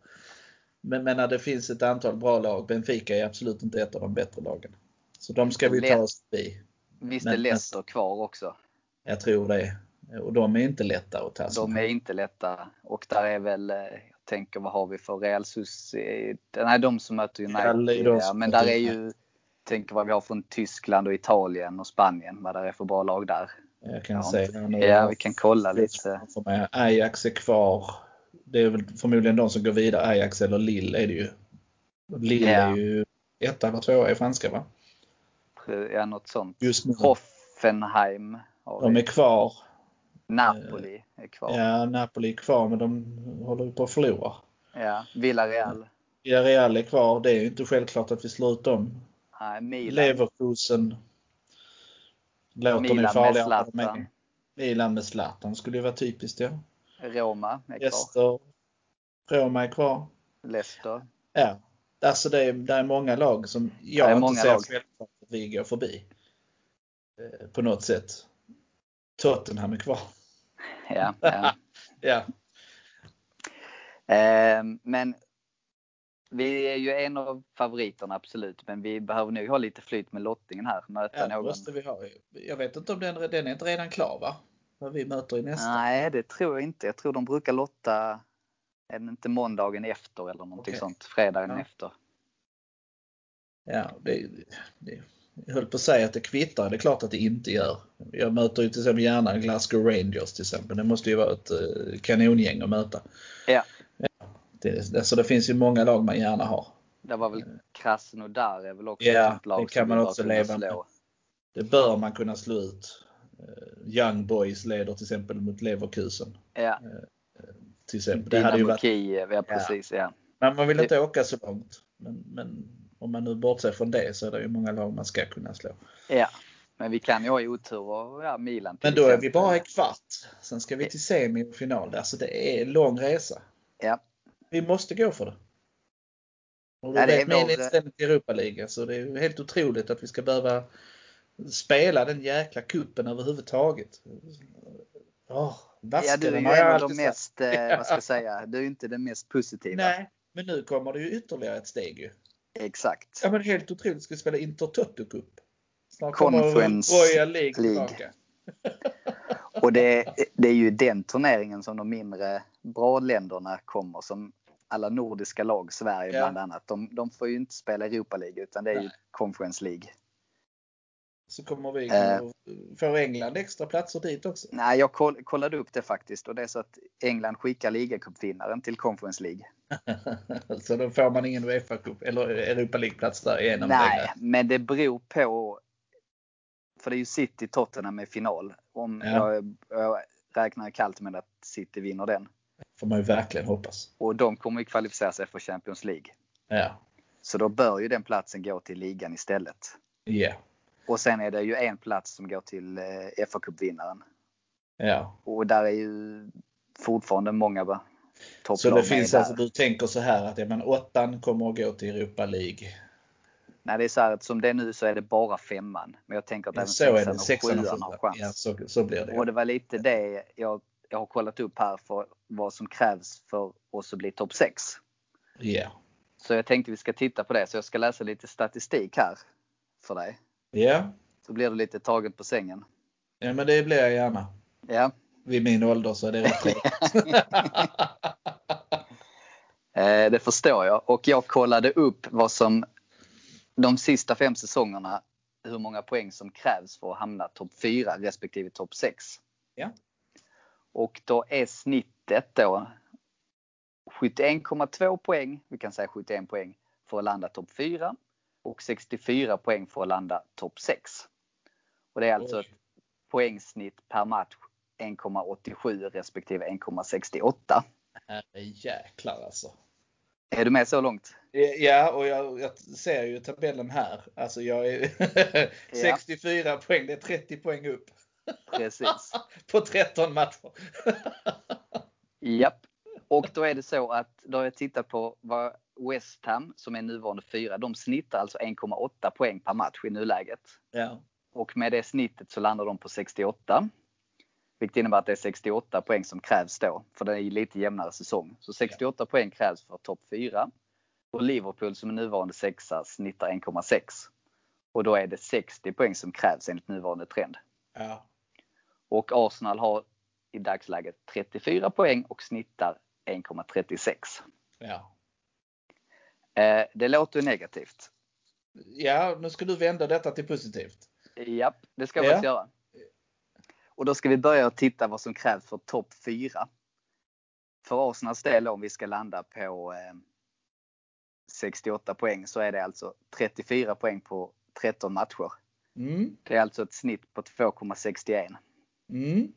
Men, men när det finns ett antal bra lag. Benfica är absolut inte ett av de bättre lagen. Så de ska vi ta oss förbi. Visst är Leicester kvar också? Jag tror det. Och de är inte lätta att ta sig De är inte lätta. Och där är väl, eh, jag tänker vad har vi för Real Sociedad? Nej, de som möter United. Ja, men där är ju, tänker vad vi har från Tyskland och Italien och Spanien. Vad det är för bra lag där. Jag kan ja, säga. Ja, vi kan kolla lite. Ajax är kvar. Det är väl förmodligen de som går vidare. Ajax eller Lille är det ju. Lille ja. är ju etta eller tvåa i franska va? Ja, något sånt. Just nu. Hoffenheim. De är kvar. Napoli är kvar. Ja, Napoli är kvar men de håller ju på att förlora. Ja, Villarreal. Villarreal är kvar. Det är ju inte självklart att vi slår ut dem. Nej, Milan. Leverkusen låter Milan nu farligare med Zlatan. Milan med Zlatan skulle ju vara typiskt ja. Roma är kvar. Leicester. Roma är kvar. Leicester. Ja. Alltså det är, det är många lag som jag inte ser självklart att vi går förbi. Eh, på något sätt. Tottenham är kvar. Ja. ja. ja. Eh, men vi är ju en av favoriterna absolut, men vi behöver nog ha lite flyt med lottningen här. Möta ja, någon. Måste vi ha. Jag vet inte om den, den är inte redan klar va? Vad vi möter i nästa. Nej, det tror jag inte. Jag tror de brukar lotta, är det inte måndagen efter eller någonting okay. sånt? Fredagen ja. efter. Ja, det, det, jag höll på att säga att det kvittar. Det är klart att det inte gör. Jag möter ju till exempel gärna Glasgow Rangers till exempel. Det måste ju vara ett eh, kanongäng att möta. Ja. ja det, alltså det finns ju många lag man gärna har. Det var väl Krasnodar är väl också ja, ett lag det kan man också leva med. Det bör man kunna slå ut. Eh, Young Boys leder till exempel mot Leverkusen. Ja. Eh, till exempel. Det hade ju varit... Kiev, ja precis. Ja. Men man vill inte det... åka så långt. Men, men om man nu bortser från det så är det ju många lag man ska kunna slå. Ja, men vi kan ju ha otur och ja, Milan Men då exempel. är vi bara i kvart. Sen ska vi till semi och final. Alltså det är en lång resa. Ja. Vi måste gå för det. Och ja, det är min inställning till Europa så det är helt otroligt att vi ska behöva spela den jäkla kuppen överhuvudtaget. Oh, ja, du är ju en av de mest, eh, vad ska jag säga, du är inte den mest positiva. Nej, men nu kommer det ju ytterligare ett steg ju. Exakt. Ja men helt otroligt. Ska vi spela Intertoto Cup. Snart Conference kommer Royal League, League. tillbaka. Och det, det, är ju den turneringen som de mindre bra länderna kommer som alla nordiska lag, Sverige ja. bland annat. De, de, får ju inte spela Europa League utan det är Nej. ju Conference League. Så kommer vi uh, Får England extra platser dit också? Nej, jag kollade upp det faktiskt och det är så att England skickar ligacupvinnaren till Conference League. så då får man ingen Uefa Cup eller Europa League-plats där igenom? Nej, det. men det beror på. För det är ju City Tottenham med final. Om ja. jag, jag räknar kallt med att City vinner den. får man ju verkligen hoppas. Och de kommer ju kvalificera sig för Champions League. Ja. Så då bör ju den platsen gå till ligan istället. Ja. Yeah. Och sen är det ju en plats som går till eh, fa Cup-vinnaren. Ja. Och där är ju fortfarande många topplag Så det finns alltså, du tänker så här att ja, men åttan kommer att gå till Europa League? Nej, det är så här att som det är nu så är det bara femman. Men jag tänker att även sexan, och sexan och sjuan har chans. Ja, så, så blir det. Och det var lite det jag, jag har kollat upp här för vad som krävs för oss att bli topp 6. Ja. Så jag tänkte vi ska titta på det. Så jag ska läsa lite statistik här för dig. Ja. Så blir du lite tagen på sängen. Ja men det blir jag gärna. Ja. Vid min ålder så är det rätt eh, Det förstår jag. Och jag kollade upp vad som de sista fem säsongerna hur många poäng som krävs för att hamna topp 4 respektive topp 6. Ja. Och då är snittet då 71,2 poäng, vi kan säga 71 poäng, för att landa topp 4 och 64 poäng för att landa topp 6. Och det är alltså Oj. ett poängsnitt per match 1,87 respektive 1,68. Herrejäklar alltså. Är du med så långt? Ja, och jag, jag ser ju tabellen här. Alltså jag är 64 ja. poäng, det är 30 poäng upp. Precis. På 13 matcher. Japp. Och då är det så att då har jag tittat på vad West Ham, som är nuvarande fyra, de snittar alltså 1,8 poäng per match i nuläget. Ja. Och med det snittet så landar de på 68. Vilket innebär att det är 68 poäng som krävs då. För det är lite jämnare säsong. Så 68 poäng krävs för topp 4. Och Liverpool som är nuvarande sexa snittar 1,6. Och då är det 60 poäng som krävs enligt nuvarande trend. Ja. Och Arsenal har i dagsläget 34 poäng och snittar 1,36. Ja. Eh, det låter negativt. ja, nu ska du vända detta till positivt. Japp, det ska jag Ja. göra. Och då ska vi börja titta vad som krävs för topp 4. För Arsenals del om vi ska landa på eh, 68 poäng så är det alltså 34 poäng på 13 matcher. Mm. Det är alltså ett snitt på 2,61. Mm.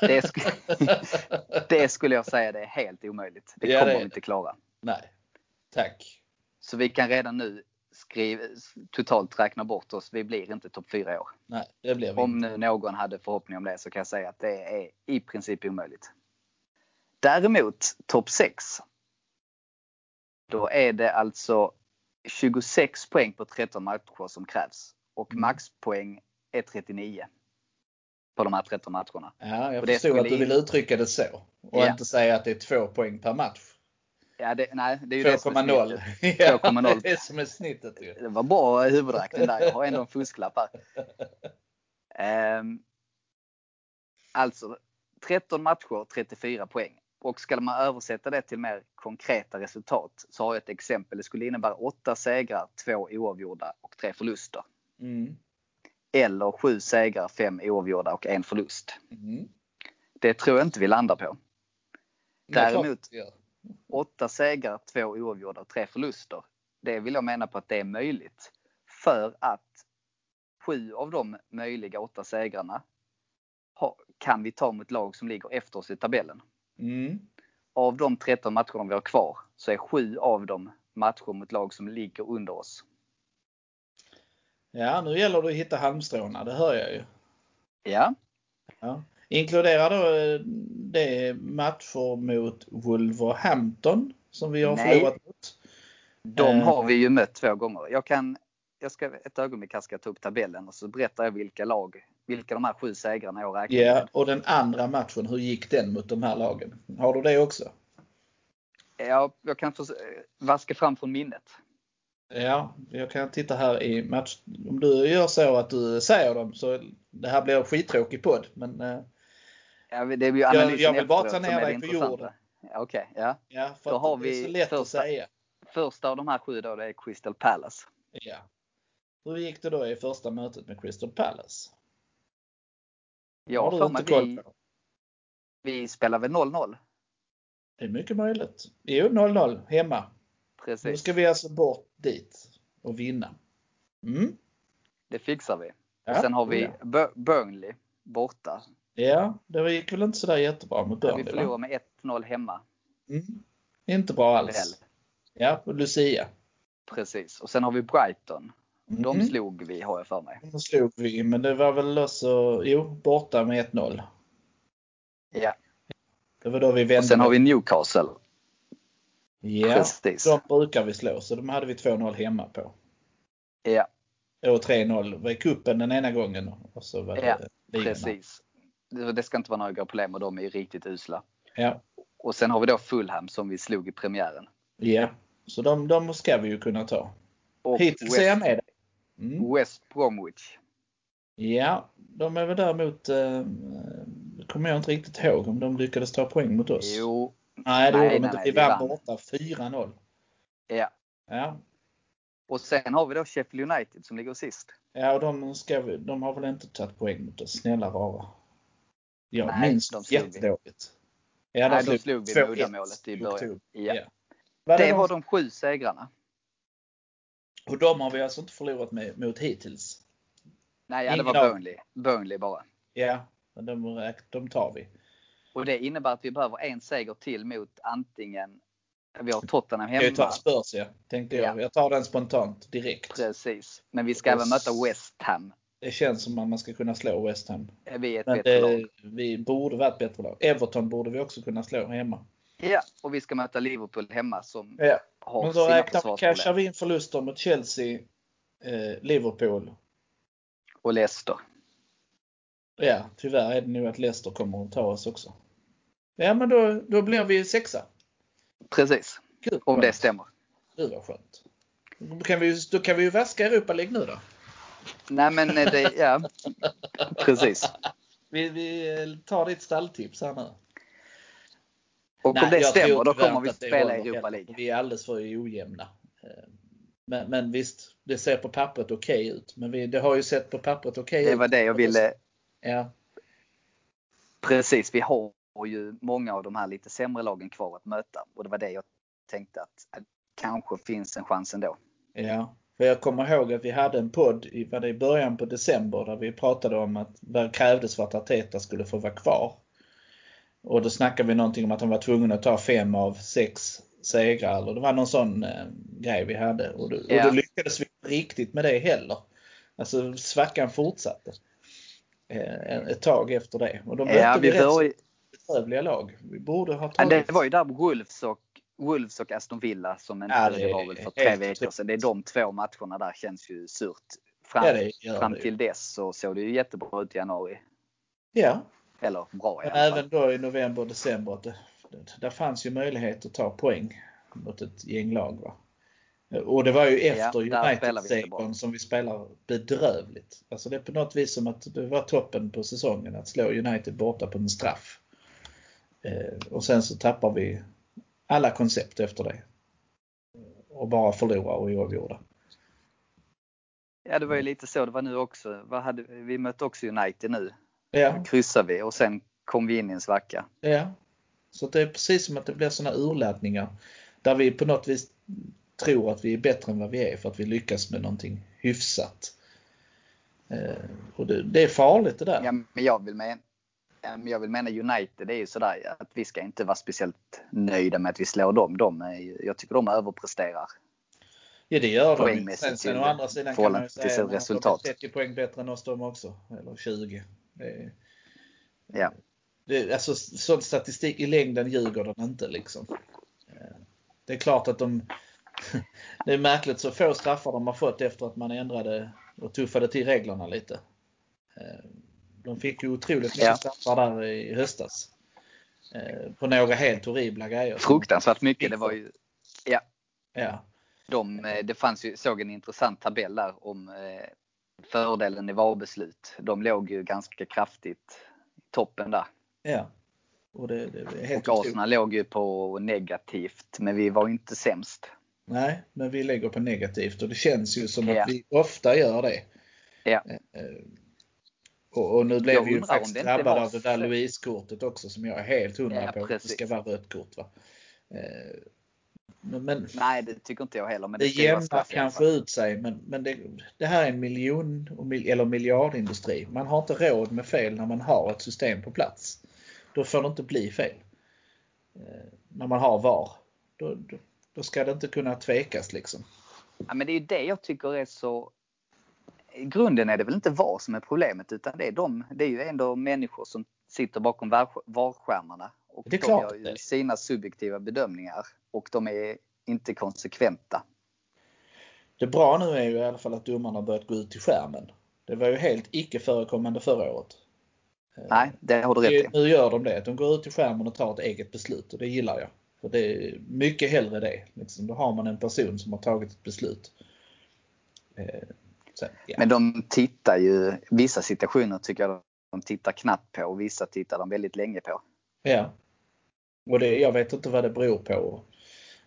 Det, sk- det skulle jag säga det är helt omöjligt. Det Ja, kommer det vi inte klara. Nej. Tack. Så vi kan redan nu skriva, totalt räkna bort oss. Vi blir inte topp 4 i år. Nej, det blev vi Om inte. nu någon hade förhoppning om det så kan jag säga att det är i princip omöjligt. Däremot topp 6. Då är det alltså 26 poäng på 13 matcher som krävs. Och Mm. maxpoäng är 39. På de här 13 matcherna. Ja, jag Och det förstod skulle att du vill uttrycka det så. Och Ja. inte säga att det är två poäng per match. Ja, det, nej, det är ju det som är 2,0. snittet. Ja, 2,0. det är som är snittet ju. Det var bra huvudräkning där. Jag har ändå en fusklapp här. Ehm, alltså 13 matcher, 34 poäng. Och ska man översätta det till mer konkreta resultat så har jag ett exempel. Det skulle innebära 8 segrar, 2 oavgjorda och 3 förluster. Mm. Eller 7 segrar, 5 oavgjorda och en förlust. Mm. Det tror jag inte vi landar på. Däremot- att 8 segrar, 2 oavgjorda och 3 förluster. Det vill jag mena på att det är möjligt. För att sju av de möjliga åtta segrarna kan vi ta mot lag som ligger efter oss i tabellen. Mm. Av de 13 matcherna vi har kvar så är sju av dem matcher mot lag som ligger under oss. Ja, nu gäller det att hitta halmstråna, det hör jag ju. Ja, Ja. Inkluderar då eh, det matcher mot Wolverhampton som vi har Nej. förlorat mot? de Eh. har vi ju mött två gånger. Jag kan, jag ska ett ögonblick här ska ta upp tabellen och så berättar jag vilka lag, vilka de här sju segrarna jag räknar Ja, med. och den andra matchen, hur gick den mot de här lagen? Har du det också? Ja, jag kan få vaska fram från minnet. Ja, jag kan titta här i match. Om du gör så att du säger dem så det här blir en skittråkig podd. Men eh, Ja, det är ju Jag- jag vill bara ta ner dig på jorden. Ja, Okej, ja. ja, för Då har det är vi så lätt att första- säga. Första av de här sju då, det är Crystal Palace. Ja. Hur gick det då i första mötet med Crystal Palace? Jag har du inte koll vi, på? vi spelar väl 0-0? Det är mycket möjligt. Jo, 0-0 hemma. Nu Precis. ska vi alltså bort dit och vinna. Mm. Det fixar vi. Ja, Sen har vi ja. Bur- Burnley borta. Ja, det gick väl inte sådär jättebra mot vi Burnley va? förlorar med 1-0 hemma. Mm. Inte bra alls. Ja, och Lucia. Precis. Och sen har vi Brighton. De Mm. slog vi har jag för mig. De slog vi, men det var väl också, jo, borta med 1-0. Ja. Det var då vi vände. Och sen har vi Newcastle. Ja, Precis. de brukar vi slå, så de hade vi 2-0 hemma på. Ja, Och 3-0 var i kuppen den ena gången. Och så var det Ja, ligorna. precis. Det ska inte vara några problem och de är ju riktigt usla. Ja, Och sen har vi då Fulham som vi slog i premiären. ja. Så de, de ska vi ju kunna ta. Och Hittills är jag West, med dig. Mm. West Bromwich. Ja, de är väl däremot, eh, kommer jag inte riktigt ihåg om de lyckades ta poäng mot oss. Jo, nej, det nej, gjorde de inte. nej, Vi vann. borta 4-0. ja. Ja. Och sen har vi då Sheffield United som ligger sist. Ja, och de, ska vi, de har väl inte tagit poäng mot oss, snälla rara. Jag Nej, minns de jättedåligt. Ja, Nej, de slog vi med 2-1 uddamålet i början. Ja. Ja. Var Det de- var de sju segrarna. Och de har vi alltså inte förlorat med, mot hittills. Nej, ja, det Ingen var Burnley. Burnley bara. Ja, de, de tar vi. Och det innebär att vi behöver en seger till mot antingen vi har Tottenham Jag hemma. tar Spurs ja, tänkte jag. Ja. Jag tar den spontant direkt. Precis. Men vi ska även möta West Ham. Det känns som att man ska kunna slå West Ham. Vi är ett Men bättre det, lag. vi borde vara ett bättre lag. Everton borde vi också kunna slå hemma. Ja, och vi ska möta Liverpool hemma som Ja. har Men då räknar vi, cashar vi in förluster mot Chelsea, eh, Liverpool och Leicester. Ja, tyvärr är det nu att Leicester kommer att ta oss också. Ja, men då, då blir vi sexa. Precis, Gud, om det stämmer. Gud vad skönt. Då kan vi, då kan vi ju vaska Europa League nu då. Nej men eh, det, ja. Precis. Vi, vi eh, tar ditt stalltips här nu. Och om det stämmer då kommer vi spela i Europa. League. Vi är alldeles för ojämna. Eh, Men, men visst, det ser på pappret okej ut. Men vi, det har ju sett på pappret okej ut. Det var det jag ville. Ja, Precis, vi har ju många av de här lite sämre lagen kvar att möta. Och det var det jag tänkte att att kanske finns en chans ändå. ja. För jag kommer ihåg att vi hade en podd i, var det i början på december där vi pratade om att vad krävdes för att Arteta skulle få vara kvar. Och då snackade vi någonting om att han var tvungen att ta fem av sex segrar. Eller det var någon sån eh, grej vi hade. Och då, och Ja. då lyckades vi inte riktigt med det heller. Alltså svackan fortsatte. Eh, ett tag efter det. Och då mötte Ja, vi vi rätt bör, så bedrövliga lag. Vi borde ha tagit... det var ju där Wolves och, Wolves och Aston Villa som inte, Ja, det, var väl för tre veckor sedan. Det är de två matcherna där känns ju surt. Fram, Ja, det fram det till dess så såg det ju jättebra ut i januari. Ja, Eller bra i alla fall. även då i november och december, det, där fanns ju möjlighet att ta poäng mot ett gäng lag. Va? Och det var ju efter bra. United-segern som vi spelar bedrövligt. Alltså det är på något vis som att det var toppen på säsongen att slå United borta på en straff. Eh, och sen så tappar vi alla koncept efter det. Och bara förlorar och oavgjorda. Ja, det var ju lite så det var nu också. Vad hade, vi mötte också United nu. Ja, Kryssade vi och sen kom vi in i en svacka. Ja. Så det är precis som att det blir sådana urladdningar där vi på något vis tror att vi är bättre än vad vi är för att vi lyckas med någonting hyfsat. Eh, och det, det är farligt det där. Ja, men jag vill mena, men jag vill mena United är ju sådär att vi ska inte vara speciellt nöjda med att vi slår dem. De är, jag tycker de överpresterar. Ja det gör de. Sen, sen å andra sidan kan man ju säga att de är resultat. 30 poäng bättre än oss de också. Eller 20. Det är, Ja. det, alltså sån statistik i längden ljuger den inte liksom. Eh, Det är klart att de Det är märkligt så få straffar de har fått efter att man ändrade och tuffade till reglerna lite. De fick ju otroligt mycket Ja. straffar där i höstas. Eh, På några helt horribla grejer. Fruktansvärt mycket. Det var ju, ja, Ja. de, eh, det fanns ju, såg en intressant tabell där om eh, fördelen i VAR-beslut. De låg ju ganska kraftigt i toppen där. ja. Och det, det Och. Arsenal låg ju på negativt, men vi var inte sämst. Nej, men vi lägger på negativt och det känns ju som Ja. att vi ofta gör det. Ja. Och, och nu blev Jag vi ju faktiskt drabbade av det där Louise-kortet också som jag är helt hundra Ja, på att det ska vara rött kort. Va? Eh, Men, men Nej, det tycker inte jag heller. Men det, det jämnar kanske ut sig men, men det, det här är en miljon eller miljardindustri. Man har inte råd med fel när man har ett system på plats. Då får det inte bli fel. Eh, När man har VAR. Då, då, då ska det inte kunna tvekas liksom. Ja, men det är ju det jag tycker är så... I grunden är det väl inte VAR som är problemet utan det är, de, det är ju ändå människor som sitter bakom var- VAR-skärmarna. Och Det är de klart gör det är. ju sina subjektiva bedömningar och de är inte konsekventa. Det bra nu är ju i alla fall att domarna har börjat gå ut till skärmen. Det var ju helt icke förekommande förra året. Nej, det har du rätt i. Nu gör de det. De går ut till skärmen och tar ett eget beslut och det gillar jag. För det är mycket hellre det. Liksom, då har man en person som har tagit ett beslut. Sen, ja. Men de tittar ju, vissa situationer tycker jag de tittar knappt på och vissa tittar de väldigt länge på. ja. Och det, jag vet inte vad det beror på.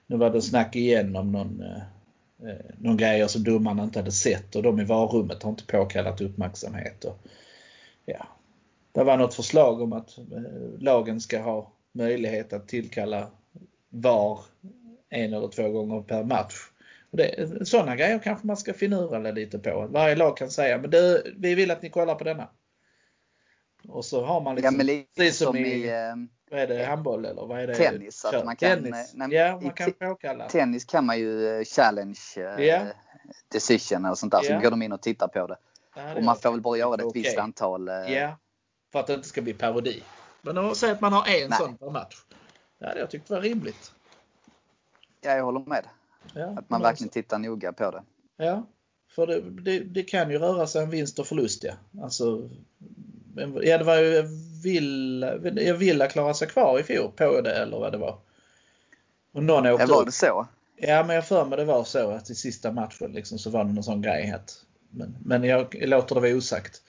Nu var det snack igen om någon, eh, eh, någon grejer som domarna inte hade sett och de i varummet har inte påkallat uppmärksamhet. Och, ja. Det var något förslag om att eh, lagen ska ha möjlighet att tillkalla VAR en eller två gånger per match. Det, sådana grejer kanske man ska finura lite på. Varje lag kan säga men du, vi vill att ni kollar på denna. Och så har man Ja, liksom, men lite precis som som i i eh, vad är det, handboll eller vad är det? Tennis, att man kan- Tennis. nej, ja, man kan påkalla. tennis kan man ju eh, challenge eh, Ja. decision och sånt där. Så Ja. går de in och tittar på det. Ja, Och man får väl bara göra det ett okej. visst antal. eh, Ja, för att det inte ska bli parodi. Men säga att man har en Nej. sån per match. Ja, det jag tyckte var rimligt. Ja, jag håller med. Ja, Att man verkligen alltså- tittar noga på det. Ja. För det, det, det, kan ju röra sig om vinst och förlust ja. Alltså, ja det var ju Villa, Villa klarade sig kvar i fjol på det eller vad det var. Och någon åkte ja, var det så? Ja men jag för mig det var så att i sista matchen liksom så var det någon sån grej att men, men jag låter det vara osagt.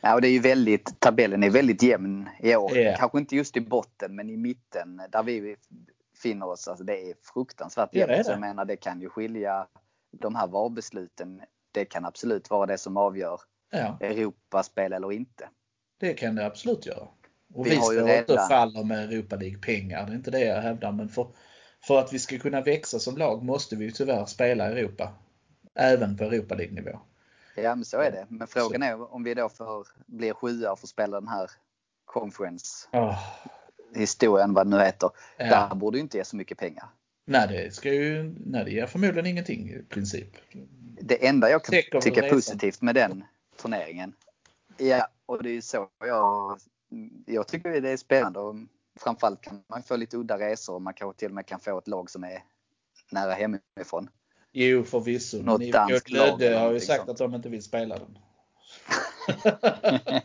Ja, och det är ju väldigt, tabellen är väldigt jämn i år. Yeah. Kanske inte just i botten men i mitten där vi befinner oss. Alltså det är fruktansvärt jämnt. Ja, så jag menar det kan ju skilja de här VAR-besluten. Det kan absolut vara det som avgör ja. Europaspel eller inte. Det kan det absolut göra. Och vi, vi står redan... inte och faller med Europa League-pengar. Det är inte det jag hävdar. Men för, för att vi ska kunna växa som lag måste vi tyvärr spela i Europa. Även på Europa League-nivå. Ja, men så är det. Men frågan är om vi då får, blir sjua och får spela den här conference oh. Historien, vad det nu heter. Ja. Där borde ju inte ge så mycket pengar. Nej, det ska ju, nej, det ger förmodligen ingenting i princip. Det enda jag kan tycka är positivt med den turneringen. Ja, och det är så jag, jag tycker det är spännande. Och framförallt kan man få lite udda resor och man kanske till och med kan få ett lag som är nära hemifrån. Jo, förvisso. Något men danskt Lödde har ju sagt sånt. att de inte vill spela den.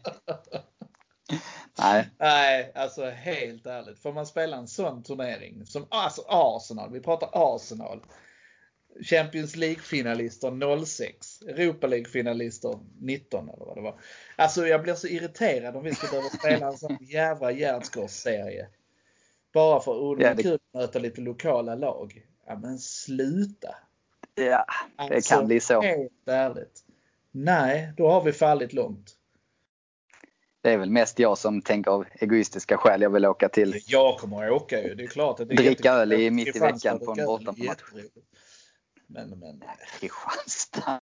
Nej. Nej, alltså helt ärligt. Får man spela en sån turnering som alltså Arsenal, vi pratar Arsenal. Champions League-finalister 06. Europa League-finalister 19 eller vad det var. Alltså jag blir så irriterad om vi ska behöva spela en sån jävla gärdsgårdsserie. Bara för att det är kul att möta lite lokala lag. Ja men sluta! Ja, det alltså, kan bli så. Helt ärligt. Nej, då har vi fallit långt. Det är väl mest jag som tänker av egoistiska skäl jag vill åka till. Jag kommer att åka ju. Det är klart att det är Dricka öl i mitt i veckan på en bortamatch. Men, men. Kristianstad.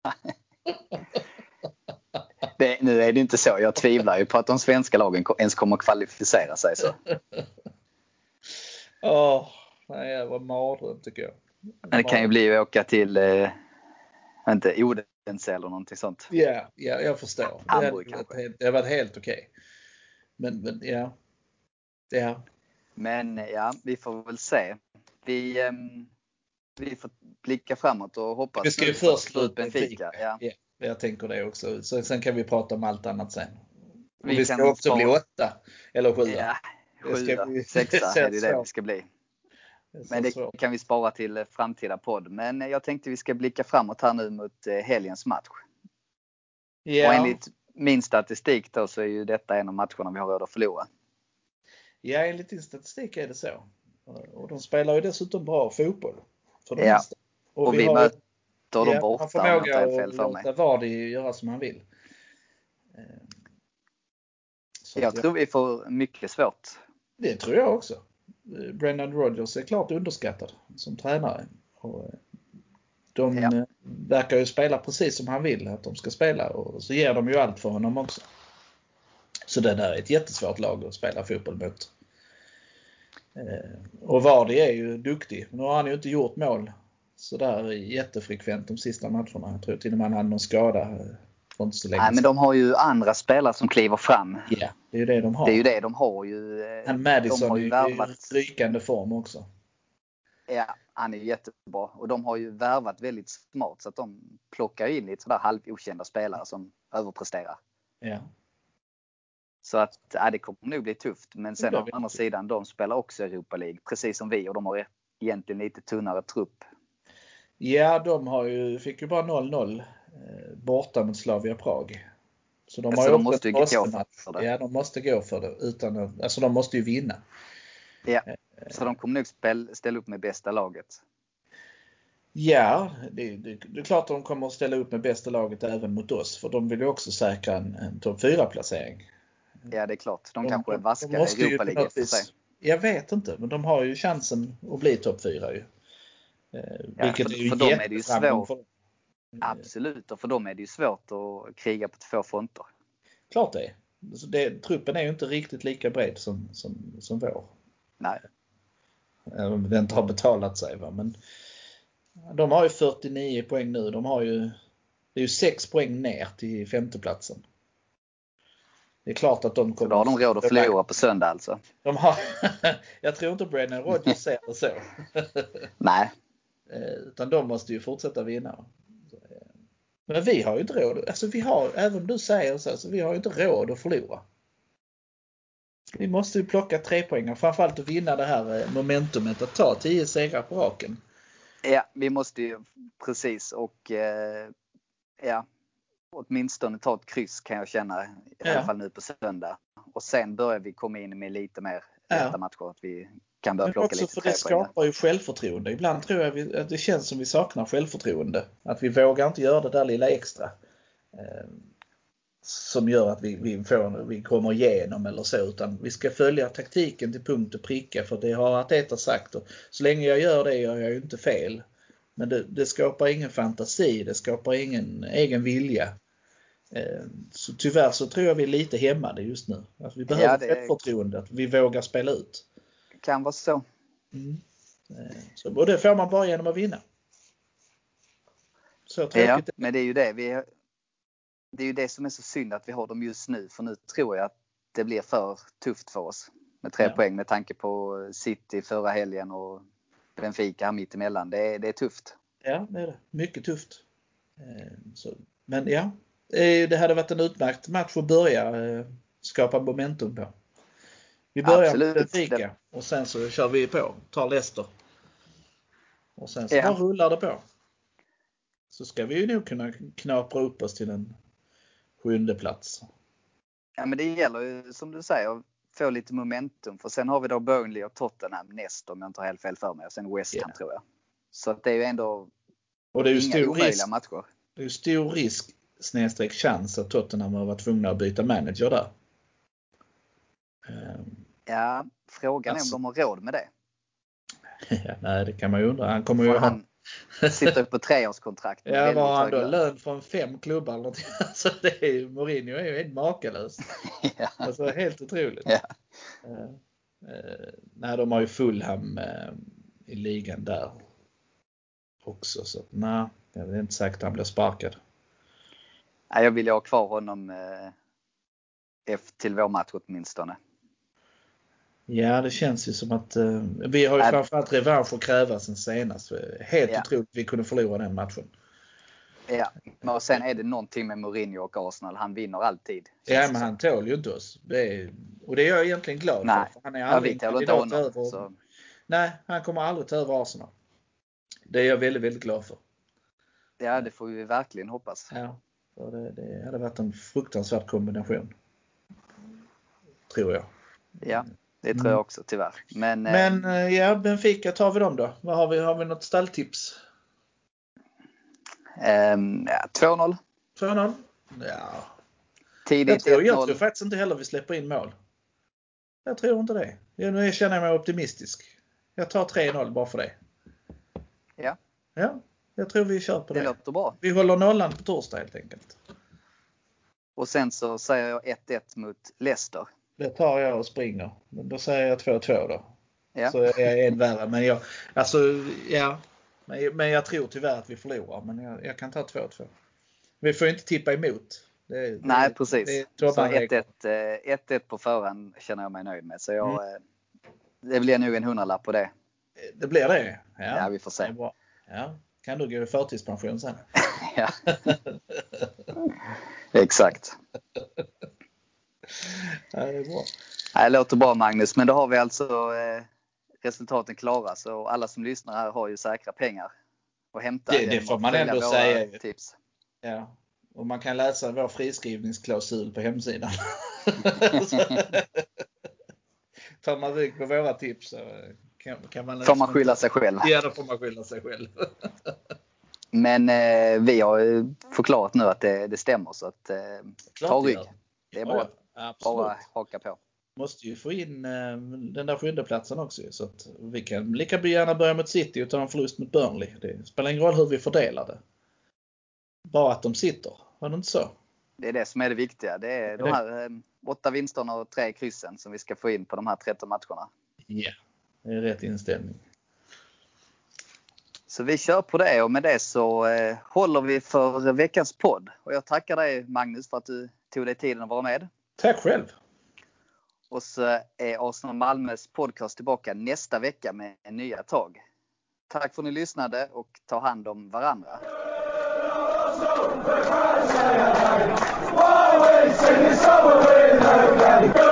Det, nu är det inte så. Jag tvivlar ju på att de svenska lagen ens kommer kvalificera sig. så. Oh, nej, det var mardröm tycker jag. Det kan ju bli att åka till, eh, inte Odense eller någonting sånt. Ja, ja jag förstår. Hamburg det, kanske. det har varit helt okej. Okay. Men, men ja. ja. Men ja, vi får väl se. Vi, um, vi får blicka framåt och hoppas. Vi ska ju först slå ut Benfica. Ja. ja. jag tänker det också. Så, sen kan vi prata om allt annat sen. Vi, vi ska också bli åtta eller sjua. Ja, sjua, sexa är det det vi ska bli. Men det svårt. kan vi spara till eh, framtida podd. Men eh, jag tänkte vi ska blicka framåt här nu mot eh, helgens match. Yeah. Och enligt min statistik då så är ju detta en av matcherna vi har råd att förlora. Ja, enligt din statistik är det så. Och de spelar ju dessutom bra fotboll. För det ja. Mesta. Och, och vi, vi möter dem ja, borta jag inte är fel för låta Vardy göra som han vill. Så jag, jag tror vi får mycket svårt. Det tror jag också. Brendan Rodgers är klart underskattad som tränare. Och eh, de ja. Eh, verkar ju spela precis som han vill att de ska spela och så ger de ju allt för honom också. Så det där är ett jättesvårt lag att spela fotboll mot. Eh, och Vardy är ju duktig. Nu har han ju inte gjort mål sådär jättefrekvent de sista matcherna. Jag tror till och med han hade någon skada för inte så länge Nej, men de har ju andra spelare som kliver fram. Ja, det är ju det de har. Det är ju det de har ju. Han Madison har ju är ju i rykande form också. Ja, han är jättebra. Och de har ju värvat väldigt smart så att de plockar in lite sådär halvokända spelare som överpresterar. Ja. Så att ja, det kommer nog bli tufft. Men sen å andra sidan, de spelar också Europa League precis som vi och de har egentligen lite tunnare trupp. Ja, de har ju, fick ju bara 0-0 Eh, borta mot Slavia Prag. Så de, alltså de måste ju gå för det? Ja, de måste gå för det. Utan att, alltså de måste ju vinna. Ja, eh, så de kommer nog spel, ställa upp med bästa laget? Ja, det, det, det, är klart att de kommer att ställa upp med bästa laget även mot oss. För de vill ju också säkra en, en topp 4-placering. Ja, det är klart. De, de kanske är vaskare i Europa League för sig. Jag vet inte, men de har ju chansen att bli topp 4 ju. Eh, ja, vilket för, är ju för dem är det ju svårt. Absolut, och för dem är det ju svårt att kriga på två fronter. Klart det. Alltså det truppen är ju inte riktigt lika bred som, som, som vår. Nej. Även om det inte har betalat sig. Va? Men de har ju 49 poäng nu. De har ju, det är ju 6 poäng ner till femteplatsen. Det är klart att de kommer... Så då har de råd att förlora på söndag alltså? De har, jag tror inte Brennan Rodgers ser det så. Nej. Eh, utan de måste ju fortsätta vinna. Men vi har ju inte råd. Alltså vi har, även om du säger så, så vi har ju inte råd att förlora. Vi måste ju plocka tre poäng framförallt att vinna det här eh, momentumet att ta 10 segrar på raken. Ja, vi måste ju precis och eh, ja, åtminstone ta ett kryss kan jag känna. I Ja. alla fall nu på söndag. Och sen börjar vi komma in med lite mer Ja. matcher. Att vi kan börja Men plocka också lite för det skapar ju självförtroende. Ibland tror jag att det känns som vi saknar självförtroende. Att vi vågar inte göra det där lilla extra. Eh, som gör att vi, vi, får, vi kommer igenom eller så. Utan vi ska följa taktiken till punkt och pricka för det har Arteta sagt. Och så länge jag gör det gör jag ju inte fel. Men det, det skapar ingen fantasi, det skapar ingen egen vilja. Eh, Så tyvärr så tror jag vi är lite hämmade just nu. Att vi behöver Ja, det är- självförtroende, att vi vågar spela ut. Kan vara så. Mm. Eh, Så, och det får man bara genom att vinna. Så tråkigt. Ja, men det är ju det. Vi, det är ju det som är så synd att vi har dem just nu. För nu tror jag att det blir för tufft för oss. Med tre Ja. poäng med tanke på City förra helgen och Benfica här mittemellan. Det är, det är tufft. Ja, det är det. Mycket tufft. Eh, Så, men ja, det hade varit en utmärkt match att börja eh, skapa momentum på. Vi börjar Absolut. med Benfica och sen så kör vi på, tar Leicester. Och sen så Ja. rullar det på. Så ska vi ju nog kunna knapra upp oss till en sjunde plats. Ja, men det gäller ju som du säger att få lite momentum. För sen har vi då Burnley och Tottenham näst om jag inte har helt fel för mig. Och sen West Ham Ja. tror jag. Så att det är ju ändå Och det är ju inga stor risk, matcher. det är stor risk snedstreck chans att Tottenham har varit tvungna att byta manager där. Ehm, Ja, frågan Alltså- är om de har råd med det. Ja, nej, det kan man ju undra. Han kommer ju För ha... han sitter på treårskontrakt. Ja, har han då? lön. Lön från fem klubbar eller någonting. Alltså det är ju, Mourinho är ju helt makalös. ja. Alltså helt otroligt. Ja. Eh, eh, nej, de har ju Fulham eh, i ligan där också. Så nej, det är inte säkert att han blir sparkad. Nej, jag vill ju ha kvar honom eh, till vår match åtminstone. Ja, det känns ju som att eh, vi har ju Nej. framförallt revansch att kräva sen senast. Helt Ja. otroligt vi kunde förlora den matchen. Ja, men och sen är det någonting med Mourinho och Arsenal. Han vinner alltid. Ja, men han tål ju inte oss. Det är, och det är jag egentligen glad Nej. för. Han är Ja, aldrig tål inte honom. över. Så, Nej, han kommer aldrig ta över Arsenal. Det är jag väldigt, väldigt glad för. ja, det får vi verkligen hoppas. Ja, för det, det hade varit en fruktansvärd kombination. Tror jag. Ja, det tror Mm. jag också tyvärr. Men, eh, Men eh, ja, Benfica tar vi dem då. Vad har vi? Har vi något stalltips? ehm, ja, 2-0. 2-0? Ja. Jag Tidigt tror, jag tror 1-0. faktiskt inte heller vi släpper in mål. Jag tror inte det. Jag, nu känner jag mig optimistisk. Jag tar 3-0 bara för det. Ja, Ja, jag tror vi kör på det det. låter bra. Vi håller nollan på torsdag helt enkelt. Och sen så säger jag 1-1 mot Leicester. Det tar jag och springer. Men då säger jag 2-2 då. Ja. Så är jag en värre. Men jag, alltså, ja. Men, men jag tror tyvärr att vi förlorar. Men jag, jag kan ta 2-2. Vi får inte tippa emot. Det, det, Nej, precis. Det så toppanregel. 1-1 eh, 1-1 på förhand känner jag mig nöjd med. Så jag, Mm. eh, det blir nog en hundralapp på det. Det blir det? Ja, Ja, vi får se. Det är bra. Ja. Kan du gå i förtidspension sen? ja. Exakt. Ja, det är bra. Det låter bra Magnus, men då har vi alltså eh, resultaten klara. Så alla som lyssnar här har ju säkra pengar att hämta. Det- det får man ändå säga. Tips. Ja. Och man kan läsa vår friskrivningsklausul på hemsidan. Tar man rygg på våra tips så kan, kan man... Får man skylla sig själv. Ja, då får man skylla sig själv. Men eh, vi har förklarat nu att det, det stämmer så att eh, ta rygg. Det är Ja, bara, ja, absolut. bara haka på. Måste ju få in eh, den där sjunde platsen också så att vi kan lika gärna börja mot City och ta en förlust mot Burnley. Det spelar ingen roll hur vi fördelar det. Bara att de sitter. Var det inte så? Det är det som är det viktiga. Det är de Det- här eh, åtta vinsterna och tre kryssen som vi ska få in på de här 13 matcherna. Ja. Det är rätt inställning. Så vi kör på det och med det så eh, håller vi för veckans podd. Och jag tackar dig Magnus för att du tog dig tiden att vara med. Tack själv! Och så är Arsenal Malmös podcast tillbaka nästa vecka med nya tag. Tack för att ni lyssnade och ta hand om varandra. Always sing this away,